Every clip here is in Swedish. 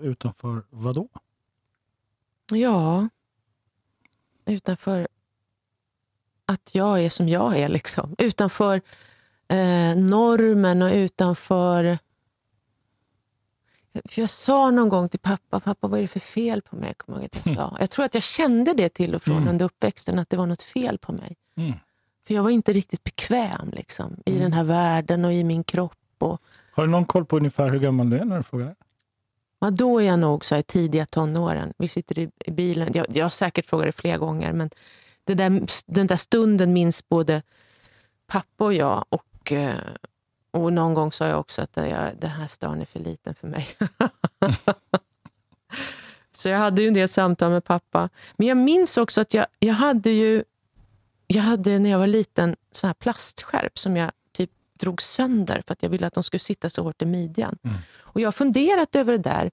Utanför vad då? Ja, utanför att jag är som jag är. liksom. Utanför eh, normen och utanför... För jag sa någon gång till pappa, pappa vad är det för fel på mig? Jag, ihåg jag, sa. jag tror att jag kände det till och från Mm. under uppväxten, att det var något fel på mig. Mm. För jag var inte riktigt bekväm liksom, i den här världen och i min kropp. Och, Har du någon koll på ungefär hur gammal du är när du frågar det? Ja, då är jag nog så här, i tidiga tonåren. Vi sitter i, i bilen. Jag, jag har säkert frågat det flera gånger, men det där, den där stunden minns både pappa och jag. Och, eh, och någon gång sa jag också att det, jag, den här stan är för liten för mig. så jag hade ju en del samtal med pappa. Men jag minns också att jag, jag hade ju jag hade när jag var liten sån här plastskärp som jag drog sönder för att jag ville att de skulle sitta så hårt i midjan. Mm. Och Jag har funderat över det där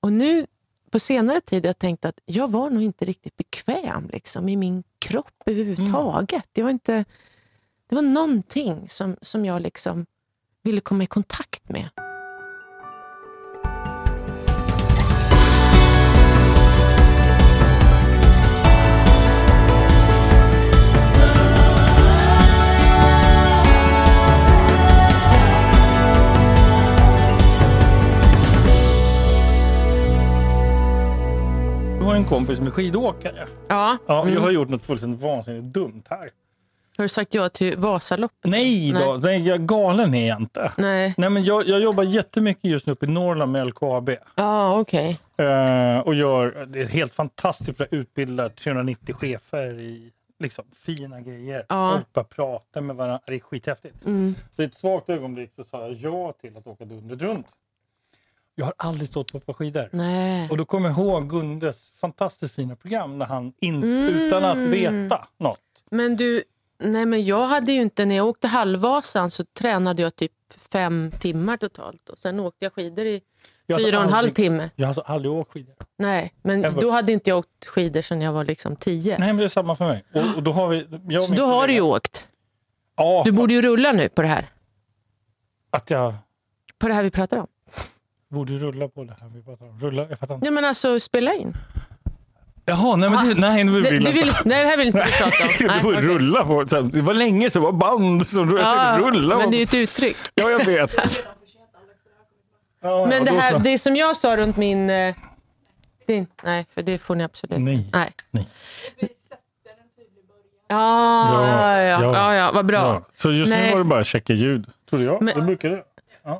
och nu på senare tid har jag tänkt att jag var nog inte riktigt bekväm liksom, i min kropp överhuvudtaget. Det, var inte, det var någonting som, som jag liksom ville komma i kontakt med. En kompis som är skidåkare. Ja. Ja, Mm. Jag har gjort något fullständigt vansinnigt dumt här. Har du sagt ja till Vasaloppet? Nej, då, Nej. Jag, galen är jag inte. Nej. Nej, men jag, jag jobbar jättemycket just nu uppe i Norrland med LKAB. Ja, okej. Eh, och gör det är helt fantastiskt bra utbildar 390 chefer i liksom, fina grejer. Ja. Folk bara pratar med varandra. Det är skithäftigt. Mm. Så i ett svagt ögonblick så sa jag ja till att åka dundret runt. Jag har aldrig stått på ett par skidor. Nej. Och då kommer jag ihåg Gundes fantastiskt fina program när han in, Mm. utan att veta något. Men du, nej men jag hade ju inte, när jag åkte halvvasan så tränade jag typ fem timmar totalt. Och sen åkte jag skidor i Jag fyra och en halv timme. Jag har alltså aldrig åkt skidor. Nej, men Ever. då hade inte jag åkt skidor sedan jag var liksom tio. Nej, men det är samma för mig. Och, och då har vi, jag så då har du ju åkt. Ja, Du borde ju rulla nu på det här. att jag På det här vi pratar om. Borde rulla på det här vi pratar om. Rulla, jag fattar inte. Ja men alltså spela in. Jaha, nej men det, nej, det Det, vill du jag vill, nej det här vill inte vi prata om. det Nej, var okej. rulla på. Så här, Det var länge sedan det var band som Ja, rulla. men på. det är ju ett uttryck. Ja, jag vet. Ja, Men det, här, det som jag sa runt min... eh, Din, nej, för det får ni absolut Nej. nej. Nej. Ja, Ja, ja, ja, ja. ja, ja, vad bra. Ja, så just Nej. nu var det bara checka ljud, trodde jag. Men- det brukar det.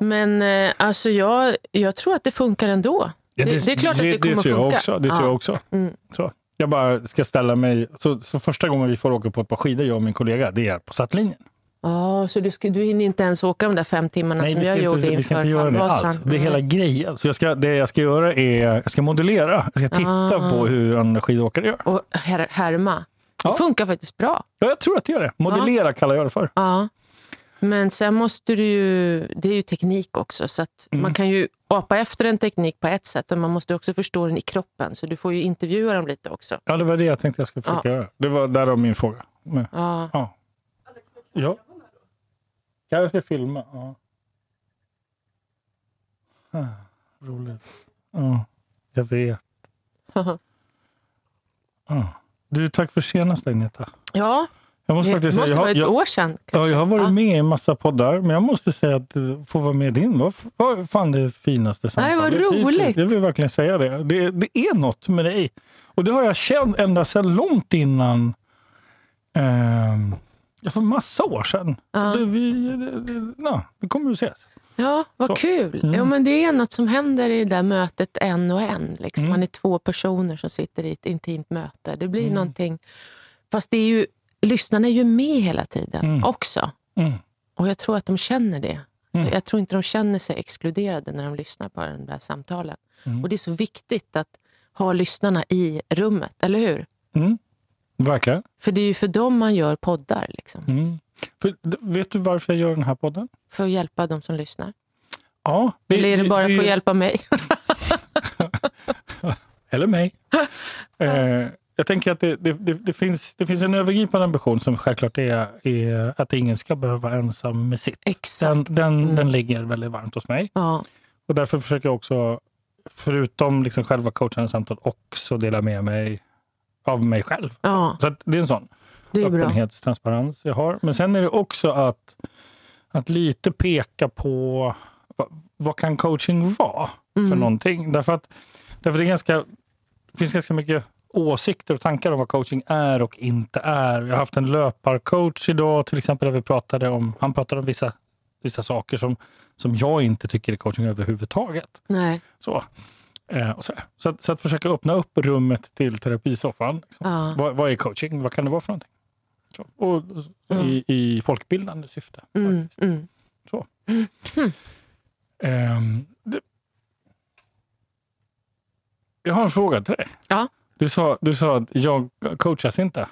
Men eh, alltså jag, jag tror att det funkar ändå. Ja, det, det är klart att det kommer tror jag funka. också. Det tror Ja. jag också. Mm. Så. Jag bara ska ställa mig... Så, så första gången vi får åka på ett par skidor, jag och min kollega, det är på startlinjen. Ja, så du, ska, du hinner inte ens åka de där fem timmarna Nej, som jag gjorde inte, vi ska inför inte göra det alls. Det är hela grejen. Så jag ska, det jag ska göra är jag ska modellera. Jag ska titta Ah. på hur andra skidåkare gör. Och här, härma. Ja. Det funkar faktiskt bra. Ja, jag tror att det gör det. Modellera kallar jag det för. Ja. Men sen måste du ju... Det är ju teknik också. Så Mm. Man kan ju apa efter en teknik på ett sätt, men man måste också förstå den i kroppen. Så du får ju intervjua dem lite också. Ja, det var det jag tänkte jag skulle försöka göra. Det var därav min fråga. Men, Ja. ja. Ja. Jag ska filma. Ja. Ah, roligt. Ja, jag vet. Ja. Du, tack för senast Agneta. ja, Jag måste det måste säga, vara jag, ett jag, år sedan. ja, jag har varit Ja. med i en massa poddar, men jag måste säga att eh, få vara med i din var, var fan det finaste Nej, vad samtalet. roligt. Jag vill verkligen säga det. det. Det är något med dig. Och det har jag känt ända sedan långt innan ehm, ja, för massa år sedan. Ja. Det, vi, det, det, ja, vi kommer att ses. Ja, vad Så. kul. Mm. Ja, men det är något som händer i det där mötet en och en. Liksom. Mm. Man är två personer som sitter i ett intimt möte. Det blir Mm. någonting... Fast det är ju, lyssnarna är ju med hela tiden Mm. också. Mm. Och jag tror att de känner det. Mm. Jag tror inte de känner sig exkluderade när de lyssnar på de där samtalen. Mm. Och det är så viktigt att ha lyssnarna i rummet, eller hur? Mm. Verkligen. För det är ju för dem man gör poddar. Liksom. Mm. För, vet du varför jag gör den här podden? För att hjälpa de som lyssnar. Ja, Eller är det bara för att hjälpa mig? Eller mig. eh, jag tänker att det, det, det, det, finns, det finns en övergripande ambition som självklart är, är att ingen ska behöva vara ensam med sitt. Exakt. Den, den, Mm. den ligger väldigt varmt hos mig. Ja. Och därför försöker jag också förutom liksom själva coachande samtal också dela med mig av mig själv. Ja, Så det är en sån det är bra. öppenhetstransparens jag har. Men sen är det också att, att lite peka på vad, vad kan coaching vara för Mm. någonting. Därför att, därför det, är ganska, det finns ganska mycket åsikter och tankar om vad coaching är och inte är. Jag har haft en löparcoach idag till exempel där vi pratade om, han pratade om vissa, vissa saker som, som jag inte tycker är coaching överhuvudtaget. Nej. Så. Eh, och så, så, att, så att försöka öppna upp rummet till terapisoffan. Liksom. Ja. Vad, vad är coaching? Vad kan det vara för någonting? Så. Och, i, I folkbildande syfte. Mm, mm. Så. Ehm, det, jag har en fråga till dig. Ja. Du sa, du sa att jag coachas inte.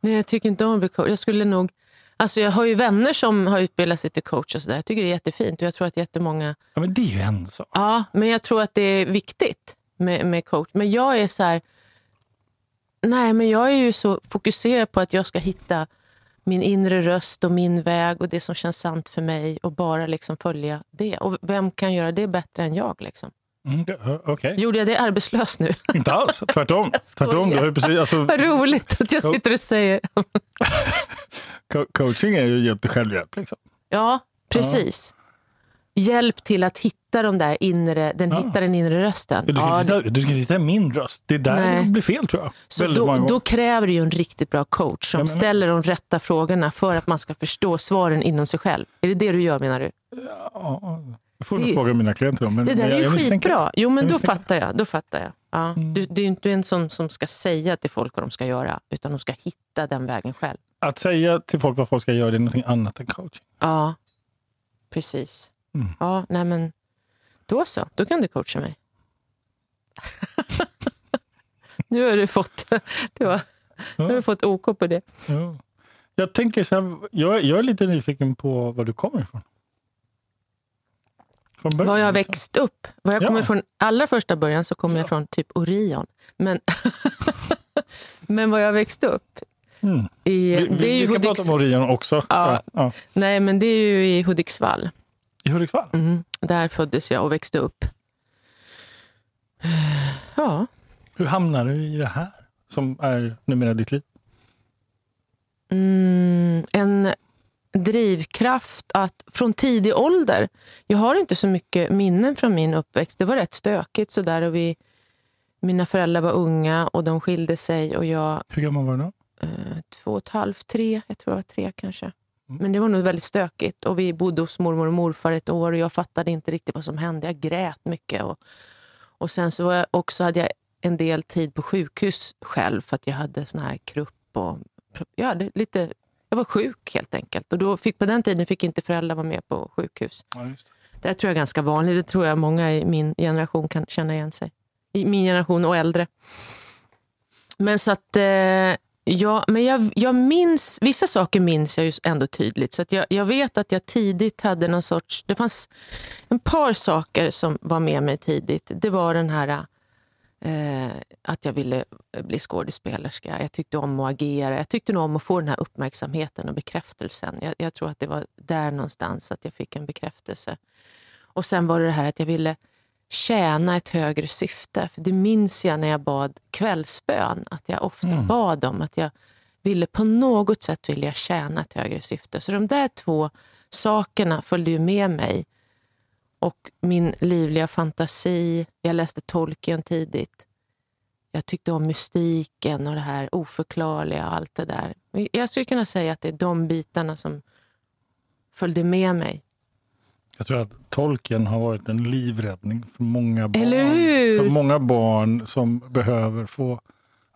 Nej, jag tycker inte om att bli coach. Jag skulle nog... Alltså jag har ju vänner som har utbildat sig till coach och sådär. Jag tycker det är jättefint och jag tror att jättemånga... Ja, men det är ju en sak. Ja, men jag tror att det är viktigt med, med coach. Men jag är så här... Nej, men jag är ju så fokuserad på att jag ska hitta min inre röst och min väg och det som känns sant för mig och bara liksom följa det. Och vem kan göra det bättre än jag? Liksom? Mm, Okej. Gjorde jag det arbetslös nu? Inte alls. Tvärtom. Tvärtom. Du har precis, alltså, Vad roligt att jag sitter och säger... co- coaching är ju hjälp till självhjälp. Liksom. Ja, precis. Hjälp till att hitta de där inre, den, Ja. hitta den inre rösten. Du ska, Ja, hitta, du ska inte hitta min röst. Det är där Nej. det blir fel tror jag. så då, då kräver det ju en riktigt bra coach som ställer de rätta frågorna för att man ska förstå svaren inom sig själv. Är det det du gör menar du? Ja, jag får Det- nog fråga mina klienter om. Men Det där men är jag, ju jag skitbra. Jo men jag då fattar jag. Då fattar jag. Ja. Mm. Du, du är inte en sån som ska säga till folk vad de ska göra utan de ska hitta den vägen själv. Att säga till folk vad folk ska göra det är något annat än coaching. Ja, precis. Mm. Ja, nej men då så. Då kan du coacha mig. nu har du fått, du har, nu har du fått OK på det. Ja. Jag tänker så här, jag, jag är lite nyfiken på var du kommer ifrån. Från början, Var jag liksom. växt upp. Var jag Ja. kommer från allra första början så kommer jag från typ Orion. Men, men var jag växt upp Mm. i... Vi, vi, vi ska Hudiks, prata om Orion också. Ja. Ja. Nej, men det är ju i Hudiksvall. I Hudiksvall? Mm. Där föddes jag och växte upp. Ja. Hur hamnar du i det här som är numera ditt liv? Mm, en drivkraft att från tidig ålder... Jag har inte så mycket minnen från min uppväxt. Det var rätt stökigt. Så där, och vi, mina föräldrar var unga och de skilde sig. och jag Hur gammal var du då? eh, Två och ett halvt, tre. Jag tror jag var tre kanske. Mm. Men det var nog väldigt stökigt. Och Vi bodde hos mormor och morfar ett år och jag fattade inte riktigt vad som hände. Jag grät mycket. Och, och Sen så var jag också hade jag en del tid på sjukhus själv för att jag hade sån här krupp. Och, jag, hade lite, jag var sjuk helt enkelt. Och då fick, på den tiden fick inte föräldrar vara med på sjukhus. Ja, det. Det här tror jag är ganska vanligt. Det tror jag många i min generation kan känna igen sig. I min generation och äldre. Men så att... Eh, ja, men jag, jag minns, vissa saker minns jag ju ändå tydligt. Så att jag, jag vet att jag tidigt hade någon sorts... Det fanns en par saker som var med mig tidigt. Det var den här eh, att jag ville bli skådespelerska. Jag tyckte om att agera. Jag tyckte nog om att få den här uppmärksamheten och bekräftelsen. Jag, jag tror att det var där någonstans att jag fick en bekräftelse. Och sen var det det här att jag ville tjäna ett högre syfte. För Det minns jag när jag bad kvällsbön. Att jag ofta Mm. bad om att jag ville på något sätt vilja tjäna ett högre syfte. Så de där två sakerna följde ju med mig. Och min livliga fantasi. Jag läste Tolkien tidigt. Jag tyckte om mystiken och det här oförklarliga och allt det där. Jag skulle kunna säga att det är de bitarna som följde med mig. Jag tror att tolken har varit en livräddning för många barn. Eller hur? För många barn som behöver få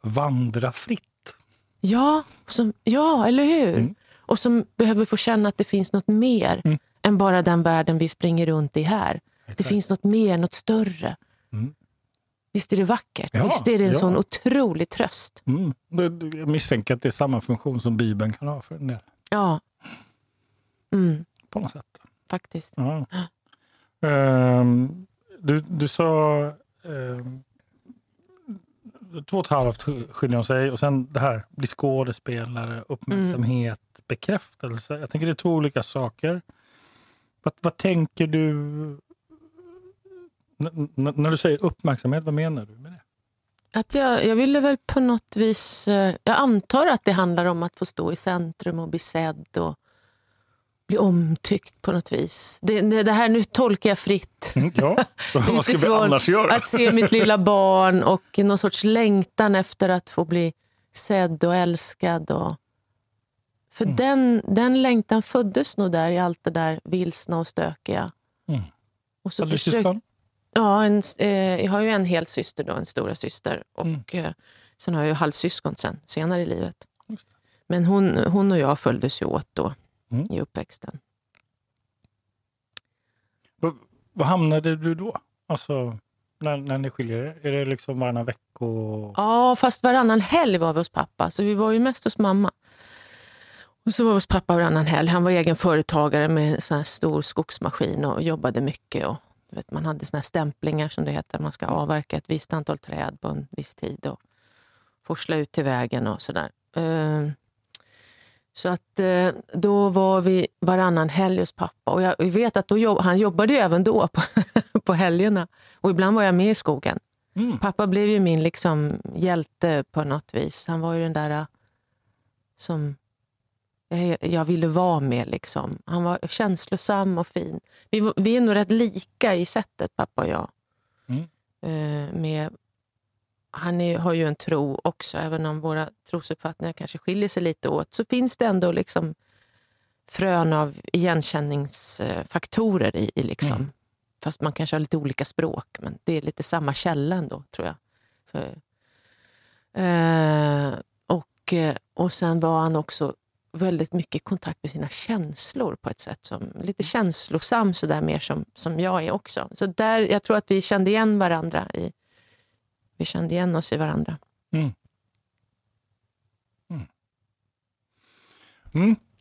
vandra fritt. Ja, som, ja eller hur? Mm. Och som behöver få känna att det finns något mer Mm. Än bara den världen vi springer runt i här. Det Exakt. finns något mer, något större. Mm. Visst är det vackert? Ja, Visst är det en ja. sån otrolig tröst? Mm. Det- det- Jag misstänker att det är samma funktion som Bibeln kan ha för en del. Ja. Mm, På något sätt. faktiskt. Ja. Ehm, du, du sa um, två och ett halvt skiljer sig och sen det här, bli skådespelare, uppmärksamhet, bekräftelse. Jag tänker det är två olika saker. Vad, vad tänker du N- när du säger uppmärksamhet, vad menar du med det? Att jag, jag ville väl på något vis... eh, Jag antar att det handlar om att få stå i centrum och bli sedd och bli omtyckt på något vis. Det, det, här, nu tolkar jag fritt. Mm, ja, vad ska vi annars göra? Att se mitt lilla barn och någon sorts längtan efter att få bli sedd och älskad. Och... För Mm. den, den längtan föddes nog där i allt det där vilsna och stökiga. Mm. Och så försök- syskon? Ja, en, eh, jag har ju en hel syster, då, en stora syster. Och Mm. eh, sen har jag ju halvsyskon sen, senare i livet. Men hon, hon och jag följdes ju åt då Mm. i uppväxten. Var hamnade du då? Alltså, när, när ni skiljer er? Är det liksom varannan vecka? Ja, fast varannan helg var vi hos pappa. Så vi var ju mest hos mamma. Och så var vi hos pappa varannan helg. Han var egen företagare med en sån stor skogsmaskin och jobbade mycket. Och, du vet, man hade såna här stämplingar som det heter. Man ska avverka ett visst antal träd på en viss tid och forsla ut till vägen och sådär. Eh, Så att eh, då var vi varannan helg hos pappa. Och jag vet att då jobb, han jobbade ju även då på, på helgerna. Och ibland var jag med i skogen. Mm. Pappa blev ju min liksom hjälte på något vis. Han var ju den där äh, som jag, jag ville vara med. Liksom. Han var känslosam och fin. Vi, vi är nog rätt lika i sättet, pappa och jag. Mm. Eh, med, han är, har ju en tro också, även om våra trosuppfattningar kanske skiljer sig lite åt. Så finns det ändå liksom frön av igenkänningsfaktorer i. i liksom. Mm. Fast man kanske har lite olika språk, men det är lite samma källa ändå, tror jag. För, eh, och, eh, och sen var han också väldigt mycket kontakt med sina känslor på ett sätt som lite känslosam sådär mer som, som jag är också. Så där, jag tror att vi kände igen varandra. I, vi kände igen oss i varandra. Mm.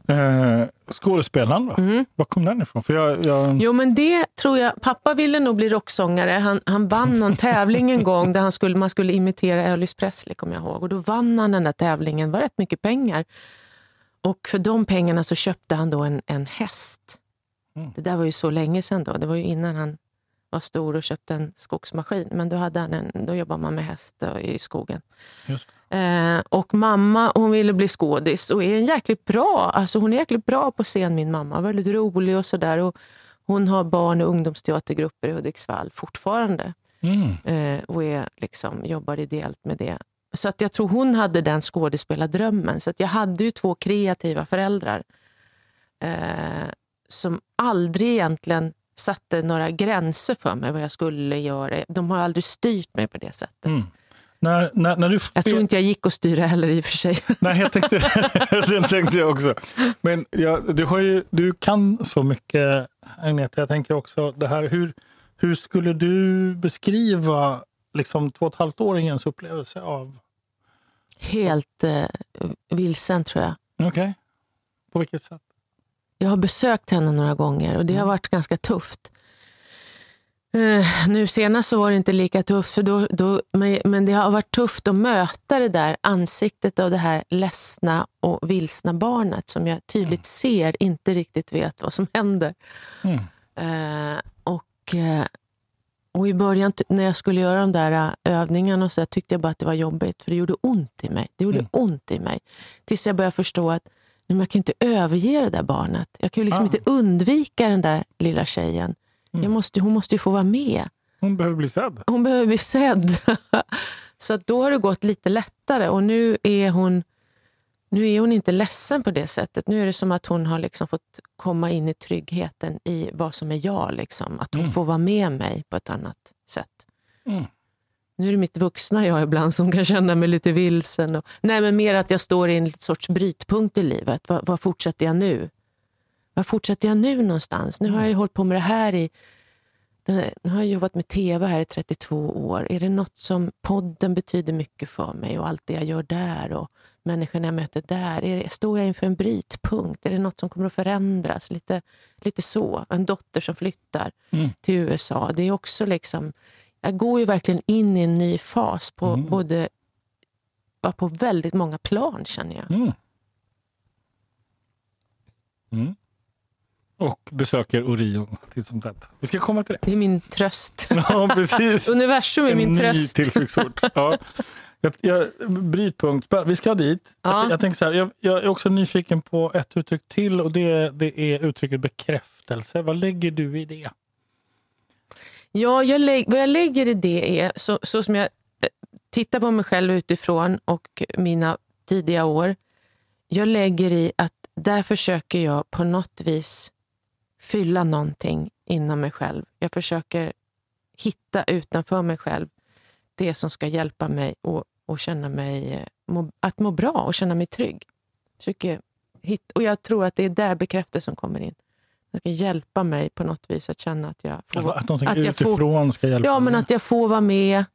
Eh, skådespelaren då? Mm. Var kom den ifrån? För jag, jag, Jo, men det tror jag. Pappa ville nog bli rocksångare. Han, han vann någon tävling en gång där han skulle, man skulle imitera Elvis Presley, kommer jag ihåg. Och då vann han den där tävlingen. Det var rätt mycket pengar. Och för de pengarna så köpte han då en, en häst. Mm. Det där var ju så länge sedan då. Det var ju innan han var stor och köpte en skogsmaskin. Men då, hade han en, då jobbade man med häst i skogen. just, Eh, och mamma hon ville bli skådis och är en jäkligt bra, alltså hon är jäkligt bra på scen min mamma. Väldigt rolig och sådär. Hon har barn och ungdomsteatergrupper i Hudiksvall fortfarande. mm. Eh, och är, liksom, jobbar ideellt med det. Så att jag tror hon hade den skådespelardrömmen. Så att jag hade ju två kreativa föräldrar. Eh, som aldrig egentligen satte några gränser för mig vad jag skulle göra. De har aldrig styrt mig på det sättet. Mm. När, när, när du Jag tror inte jag gick att styra heller i och för sig. Nej, jag tänkte, den tänkte jag också. Men ja, du, har ju, du kan så mycket, Agneta. Jag tänker också det här, hur, hur skulle du beskriva liksom, två och ett halvt åringens upplevelse av... Helt eh, vilsen tror jag. Okej. På vilket sätt? Jag har besökt henne några gånger och det har Mm. varit ganska tufft. Eh, nu senast så var det inte lika tufft, för då, då, men, men det har varit tufft att möta det där ansiktet av det här ledsna och vilsna barnet som jag tydligt ser inte riktigt vet vad som händer. Mm. Eh, och, eh, och i början när jag skulle göra de där eh, övningarna så tyckte jag bara att det var jobbigt, för det gjorde ont i mig. Det gjorde Mm. ont i mig. Tills jag började förstå att nej, jag kan inte överge det där barnet. Jag kan ju liksom Ah. inte undvika den där lilla tjejen. Mm. Jag måste, hon måste ju få vara med. Hon behöver bli sedd. Hon behöver bli sedd. så att då har det gått lite lättare och nu är hon nu är hon inte ledsen på det sättet. Nu är det som att hon har liksom fått komma in i tryggheten i vad som är jag. Liksom. Att hon Mm. får vara med mig på ett annat sätt. Mm. Nu är det mitt vuxna jag ibland som kan känna mig lite vilsen. Och, nej, men mer att jag står i en sorts brytpunkt i livet. Vad, fortsätter jag nu? Vad fortsätter jag nu någonstans? Nu har jag ju hållit på med det här i... Nu har jag jobbat med tv här i 32 år. Är det något som podden betyder mycket för mig och allt det jag gör där och människorna jag möter där? Är det, står jag inför en brytpunkt? Är det något som kommer att förändras? Lite, lite så. En dotter som flyttar Mm. till USA. Det är också liksom... Jag går ju verkligen in i en ny fas på Mm. både på väldigt många plan känner jag. Mm. Mm. Och besöker Orion titt som tätt. Vi ska komma till det. Det är min tröst. Ja, precis. Universum är en min ny tröst. tillflyktsort. Ja. Jag, jag, brytpunkt. Vi ska dit. Ja. Jag, jag, tänker så här, jag, jag är också nyfiken på ett uttryck till och det, det är uttrycket bekräftelse. Vad lägger du i det? Ja, jag lägg, vad jag lägger i det är, så, så som jag eh, tittar på mig själv utifrån och mina tidiga år. Jag lägger i att där försöker jag på något vis fylla någonting inom mig själv. Jag försöker hitta utanför mig själv det som ska hjälpa mig att, att känna mig, eh, må, att må bra och känna mig trygg. Försöker hitta, och jag tror att det är där bekräftelsen kommer in. Det ska hjälpa mig på något vis att känna att jag får Alltså, att någonting att jag får- utifrån ska hjälpa Ja, men mig. att jag får vara med.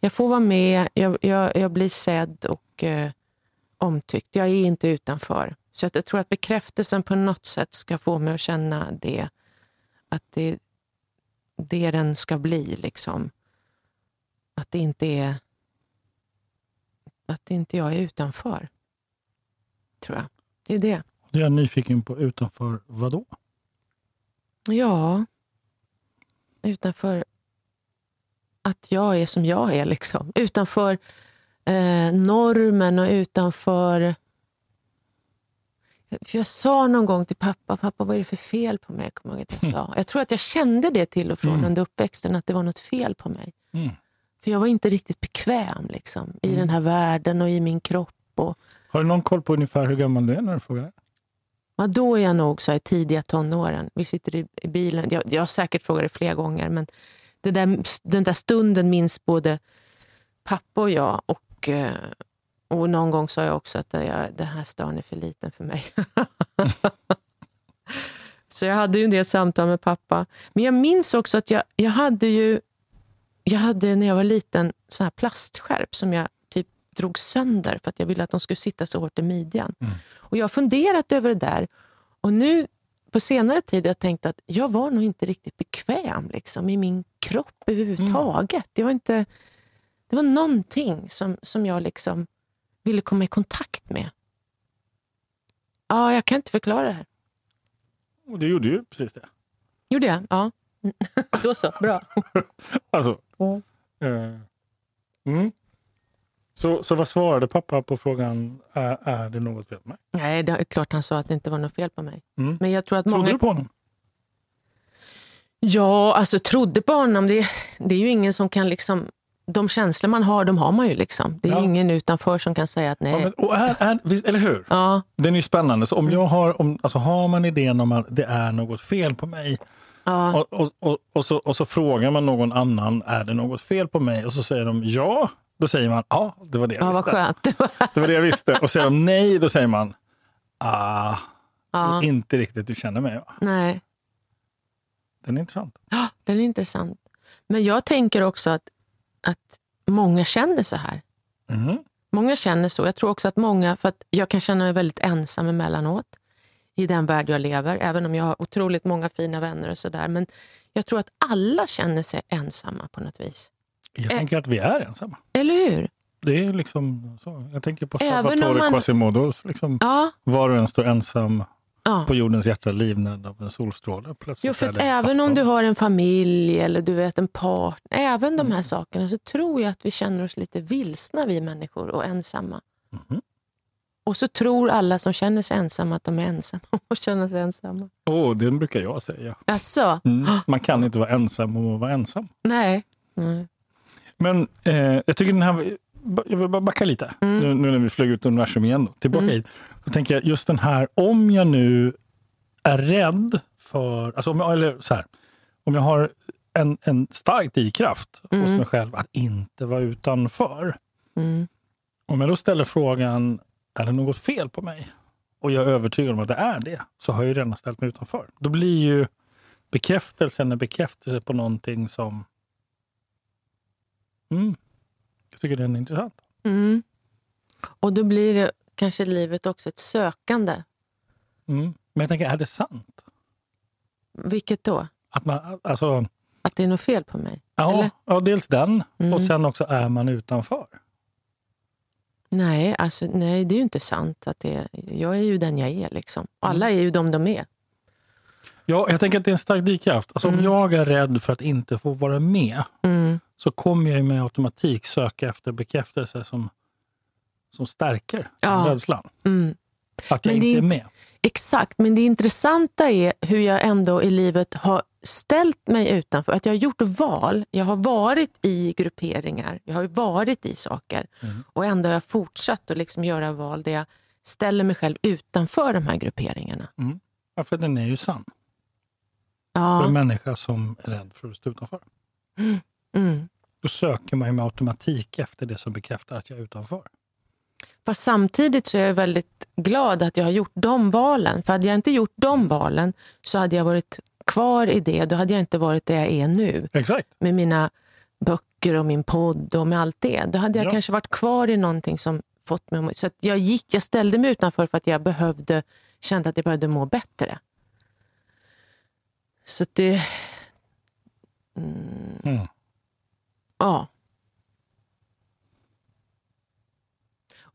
Jag får vara med, jag, jag, jag blir sedd och eh, omtyckt. Jag är inte utanför. Så att jag tror att bekräftelsen på något sätt ska få mig att känna det. Att det det den ska bli. liksom. Att det inte är... Att inte jag är utanför. Tror jag. Det är det. Det är jag nyfiken på. Utanför vad då? Ja, utanför att jag är som jag är. liksom. Utanför eh, normen och utanför... För jag sa någon gång till pappa, pappa vad är det för fel på mig? Jag, kommer ihåg att jag, sa. jag tror att jag kände det till och från Mm. under uppväxten, att det var något fel på mig. Mm. För jag var inte riktigt bekväm liksom, i den här världen och i min kropp. Och, Har du någon koll på ungefär hur gammal du är när du frågar det? Ja, då är jag nog så här, tidiga tonåren. Vi sitter i, i bilen. Jag, jag har säkert frågat det flera gånger, men det där, den där stunden minns både pappa och jag. Och, eh, och någon gång sa jag också att jag, den här stan är för liten för mig. så jag hade ju en del samtal med pappa. Men jag minns också att jag, jag hade ju jag hade när jag var liten sån här plastskärp som jag typ drog sönder för att jag ville att de skulle sitta så hårt i midjan. Och Jag har funderat över det där och nu på senare tid har jag tänkt att jag var nog inte riktigt bekväm liksom, i min kropp överhuvudtaget. Det, var inte, det var någonting som, som jag liksom ville komma i kontakt med. Ja, jag kan inte förklara det här. Och du gjorde ju precis det. Gjorde jag? Ja. Då så, bra. Alltså. Eh, mm. Så, så vad svarade pappa på frågan, är, är det något fel med mig? Nej, det är klart han sa att det inte var något fel på mig. Mm. Men jag tror att Trodde många... du på honom? Ja, alltså trodde på honom. Det, det är ju ingen som kan liksom... De känslor man har, de har man ju. liksom. Det är Ja. ingen utanför som kan säga att nej. Ja, men, och är, är, visst- eller hur? Ja, Den är ju spännande. Så om Mm. jag har, om, alltså har man idén om att det är något fel på mig ja, och, och, och, och, så, och så frågar man någon annan, är det något fel på mig? Och så säger de ja. Då säger man ja, det var det jag ja visste. skönt. Det var det jag visste. Och säger de nej, då säger man ah, Ja. inte riktigt du känner mig. Va? nej, Den är intressant. Ja, den är intressant. Men jag tänker också att, att många känner så här. Mhm. Många känner så. Jag tror också att många, för att jag kan känna mig väldigt ensam emellanåt i den värld jag lever, även om jag har otroligt många fina vänner och sådär. Men jag tror att alla känner sig ensamma på något vis. Jag Eh. tänker att vi är ensamma. Eller hur? Det är liksom så. Jag tänker på om Salvatore man- Quasimodos. Liksom, Ja. var och en står ensam ja. på jordens hjärta livnädd av en solstråle. Plötsligt Jo, för att även om afton. du har en familj eller du vet en partner, även Mm. de här sakerna, så tror jag att vi känner oss lite vilsna vi människor och ensamma. Mhm. Och så tror alla som känner sig ensamma att de är ensamma och känner sig ensamma. Åh, den brukar jag säga. Jaså? Mm. Man kan inte vara ensam och vara ensam. Nej. Nej. Men eh, jag tycker den här... Jag vill bara backa lite, Mm. nu, nu när vi flög ut universum igen. Då, tillbaka hit. Då tänker jag just den här, om jag nu är rädd för... Alltså om jag, eller så här, om jag har en, en stark drivkraft hos Mm. mig själv att inte vara utanför. Mm. Om jag då ställer frågan, är det något fel på mig? Och jag är övertygad om att det är det, så har jag ju redan ställt mig utanför. Då blir ju bekräftelsen en bekräftelse på någonting som... Mm, jag tycker den är intressant. Mm. Och då blir det kanske livet också ett sökande. Mm. Men jag tänker, är det sant? Vilket då? Att man, alltså, Att det är något fel på mig? ja, ja, dels den, Mm. och sen också är man utanför. Nej, alltså, nej, det är ju inte sant. att det Jag är ju den jag är. Liksom. Alla är ju de de är. Ja, jag tänker att det är en stark drivkraft. Alltså, Om jag är rädd för att inte få vara med Mm. så kommer jag med automatik söka efter bekräftelse som, som stärker Ja. rädslan. Mm. Att jag Men inte är med. Exakt, men det intressanta är hur jag ändå i livet har ställt mig utanför. Att jag har gjort val. Jag har varit i grupperingar, jag har varit i saker. Mm. Och ändå har jag fortsatt att liksom göra val där jag ställer mig själv utanför de här grupperingarna. Ja, för den är ju sann. För Ja. en människa som är rädd för att stå utanför. Mm. Då söker man ju med automatik efter det som bekräftar att jag är utanför. Fast samtidigt så är jag väldigt glad att jag har gjort de valen. För hade jag inte gjort de valen så hade jag varit kvar i det. Då hade jag inte varit där jag är nu. Exakt. Med mina böcker och min podd och med allt det. Då hade jag Ja. kanske varit kvar i någonting som fått mig att Så att jag, gick, jag ställde mig utanför för att jag behövde, kände att jag behövde må bättre. Så att det... Mm, Mm. ja.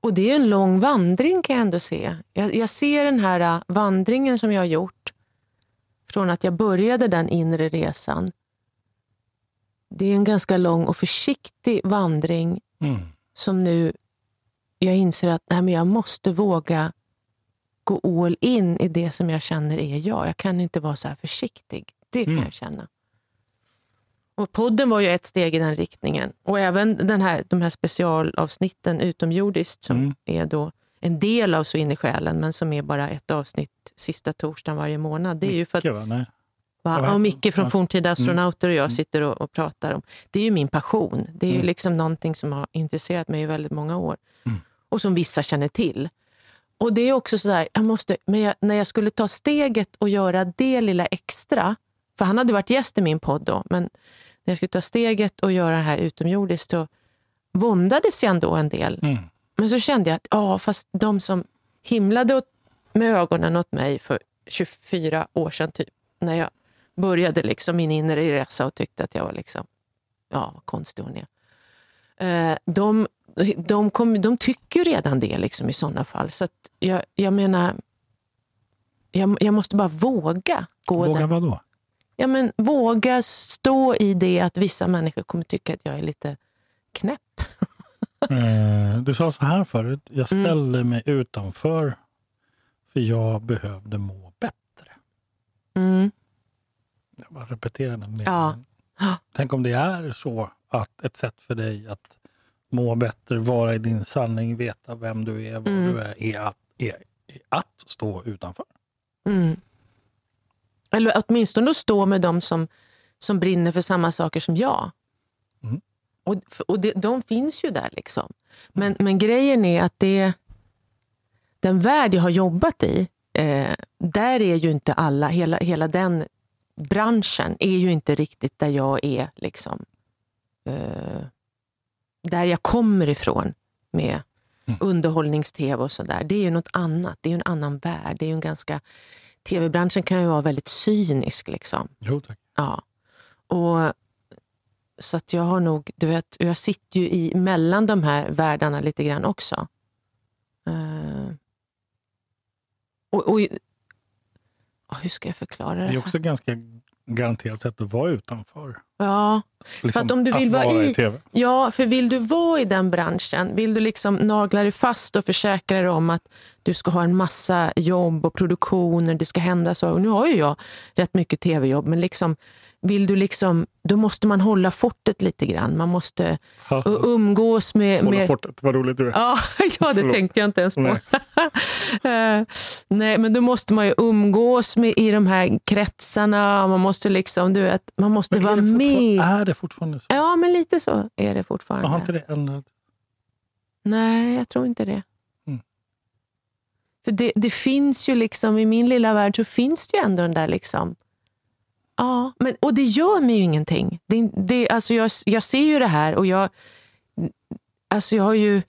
Och det är en lång vandring kan jag ändå se. Jag, jag ser den här äh, vandringen som jag har gjort från att jag började den inre resan. Det är en ganska lång och försiktig vandring Mm. som nu jag inser att nej, men jag måste våga gå all in i det som jag känner är jag. Jag kan inte vara så här försiktig. Det kan Mm. jag känna. Och podden var ju ett steg i den riktningen. Och även den här, de här specialavsnitten utomjordiskt som Mm. är då en del av Så in i själen men som är bara ett avsnitt sista torsdagen varje månad. Det är ju för att Micke, va? Va? Ja, Micke från. Forntida astronauter och jag Mm. sitter och, och pratar om. Det är ju min passion. Det är ju Mm. liksom någonting som har intresserat mig i väldigt många år. Mm. Och som vissa känner till. Och det är också sådär, jag måste, men jag, när jag skulle ta steget och göra det lilla extra. För han hade varit gäst i min podd då. Men när jag skulle ta steget och göra det här utomjordiskt så våndades jag ändå en del. Mm. Men så kände jag att ja, fast de som himlade åt, med ögonen åt mig för 24 år sedan, typ, när jag började liksom min inre resa och tyckte att jag var liksom, ja, vad konstig hon är. Eh, de, de, kom, de tycker redan det liksom, i sådana fall. Så jag, jag menar, jag, jag måste bara våga gå Våga den. vad då? Ja, men våga stå i det att vissa människor kommer tycka att jag är lite knäpp. Eh, du sa så här förut. Jag Mm. ställde mig utanför för jag behövde må bättre. Mm. Jag bara repeterar den meningen. Ja. Tänk om det är så att ett sätt för dig att må bättre, vara i din sanning, veta vem du är, vad Mm. du är, är att, är, är att stå utanför. Mm. Eller åtminstone att stå med dem som, som brinner för samma saker som jag. Mm. Och, och det, de finns ju där. liksom. Men, men grejen är att det, den värld jag har jobbat i, eh, där är ju inte alla, hela, hela den branschen är ju inte riktigt där jag är. liksom eh, Där jag kommer ifrån med Mm. underhållnings-tv och sådär. Det är ju något annat. Det är en annan värld. Det är ju en ganska... Tv-branschen kan ju vara väldigt cynisk. liksom. Jo tack. Ja. Och, så att jag har nog, du vet, jag sitter ju i mellan de här världarna lite grann också. Eh, och, och, hur ska jag förklara det? Det är också ganska garanterat sätt att vara utanför. Ja, Liksom, att om du vill vara i- tv. ja, för vill du vara i den branschen, vill du liksom nagla dig fast och försäkra dig om att du ska ha en massa jobb och produktioner, det ska hända så. Och nu har ju jag rätt mycket tv-jobb, men liksom, vill du liksom, då måste man hålla fortet lite grann. Man måste umgås med... Hålla med fortet, vad roligt du är. Ja, ja, det tänkte jag inte ens på. Nej. Eh, Nej, men då måste man ju umgås med, i de här kretsarna. Man måste liksom, du vet, man måste vara med. Är det fortfarande så? Ja, men lite så är det Jag fortfarande. har inte det ändrats? Nej, jag tror inte det. Mm. För det, det finns ju liksom, i min lilla värld så finns det ju ändå den där liksom... Ja, men, och det gör mig ju ingenting. Det, det, alltså jag, jag ser ju det här och jag... Alltså jag har ju...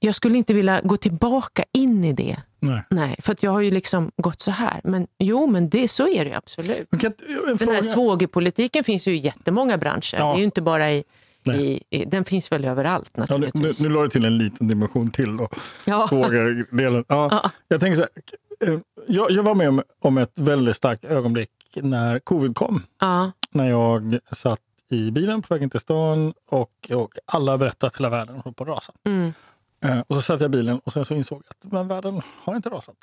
Jag skulle inte vilja gå tillbaka in i det. Nej. Nej, för att jag har ju liksom gått så här. Men jo, men det, så är det ju absolut. Kan, en Den fråga. här svågerpolitiken finns ju i jättemånga branscher. Ja. Det är ju inte bara i, i, i... Den finns väl överallt Ja, nu, nu, naturligtvis. nu la du till en liten dimension till. Då. Ja. Svågardelen. Ja, Ja. Jag tänker så här, eh, jag, jag var med om, om ett väldigt starkt ögonblick när covid kom. Ja. När jag satt i bilen på vägen till stan och, och alla berättade att hela världen höll på att rasa. Mm. Eh, och så satt jag i bilen och sen så insåg jag att men världen har inte rasat.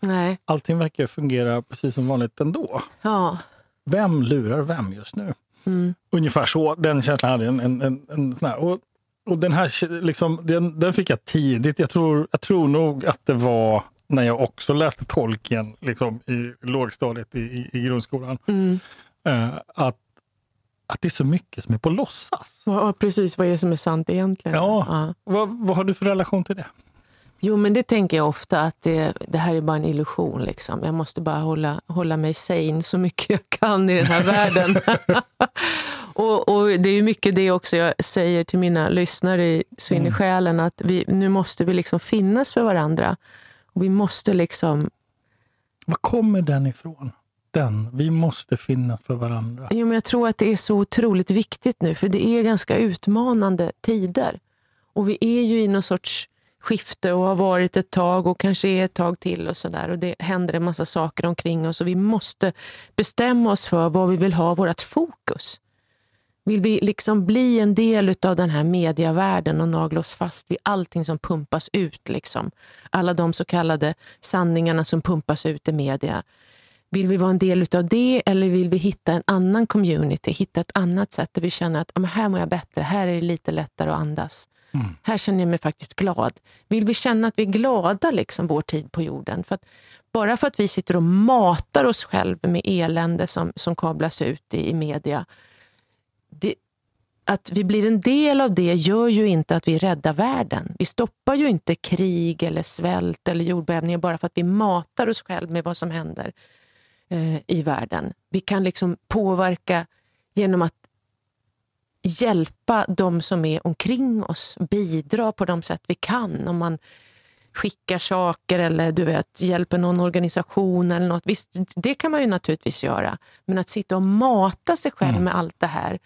Nej. Allting verkar fungera precis som vanligt ändå. Ja. Vem lurar vem just nu? Mm. Ungefär så. Den känslan hade jag. En, en, en, en sån här. Och, och den här liksom, den, den fick jag tidigt. Jag tror, jag tror nog att det var när jag också läste tolken liksom, i lågstadiet i, i, i grundskolan. Mm. Eh, att, att det är så mycket som är på låtsas. Ja, precis. Vad är det som är sant egentligen? Ja. Vad, vad har du för relation till det? Jo, men det tänker jag ofta att det, det här är bara en illusion. Liksom. Jag måste bara hålla, hålla mig sane så mycket jag kan i den här världen. och, och Det är mycket det också jag säger till mina lyssnare i Så in i själen. Att vi, nu måste vi liksom finnas för varandra. Och vi måste liksom... Var kommer den ifrån? Den. Vi måste finnas för varandra. Jo, men jag tror att det är så otroligt viktigt nu. För det är ganska utmanande tider. Och vi är ju i någon sorts skifte och har varit ett tag och kanske är ett tag till. och så där. Och Det händer en massa saker omkring oss och vi måste bestämma oss för vad vi vill ha vårt fokus. Vill vi liksom bli en del av den här mediavärlden och nagla oss fast vid allting som pumpas ut? Liksom. Alla de så kallade sanningarna som pumpas ut i media. Vill vi vara en del av det eller vill vi hitta en annan community, hitta ett annat sätt där vi känner att här mår jag bättre, här är det lite lättare att andas. Mm. Här känner jag mig faktiskt glad. Vill vi känna att vi är glada liksom, vår tid på jorden? För att, bara för att vi sitter och matar oss själva med elände som, som kablas ut i, i media. Att vi blir en del av det gör ju inte att vi räddar världen. Vi stoppar ju inte krig, eller svält eller jordbävningar bara för att vi matar oss själva med vad som händer eh, i världen. Vi kan liksom påverka genom att hjälpa de som är omkring oss, bidra på de sätt vi kan. Om man skickar saker eller du vet, hjälper någon organisation eller något. Visst, det kan man ju naturligtvis göra. Men att sitta och mata sig själv mm. med allt det här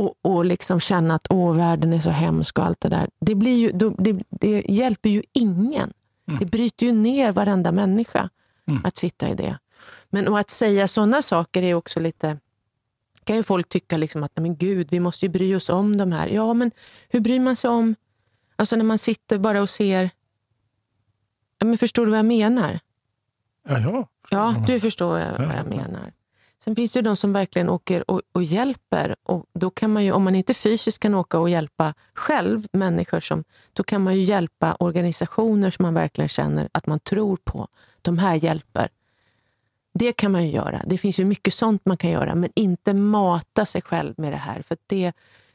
och, och liksom känna att Åh, världen är så hemsk och allt det där. Det, blir ju, det, det hjälper ju ingen. Mm. Det bryter ju ner varenda människa mm. att sitta i det. Men och att säga sådana saker är också lite kan ju folk tycka liksom att men gud, vi måste ju bry oss om de här. Ja, men hur bryr man sig om... Alltså när man sitter bara och ser... Ja, men förstår du vad jag menar? Ja, ja, ja du förstår vad jag, vad jag menar. Sen finns det de som verkligen åker och, och, hjälper. Och då kan man ju, om man inte fysiskt kan åka och hjälpa själv, människor som, då kan man ju hjälpa organisationer som man verkligen känner att man tror på. De här hjälper. Det kan man ju göra. Det finns ju mycket sånt man kan göra, men inte mata sig själv med det här. För det,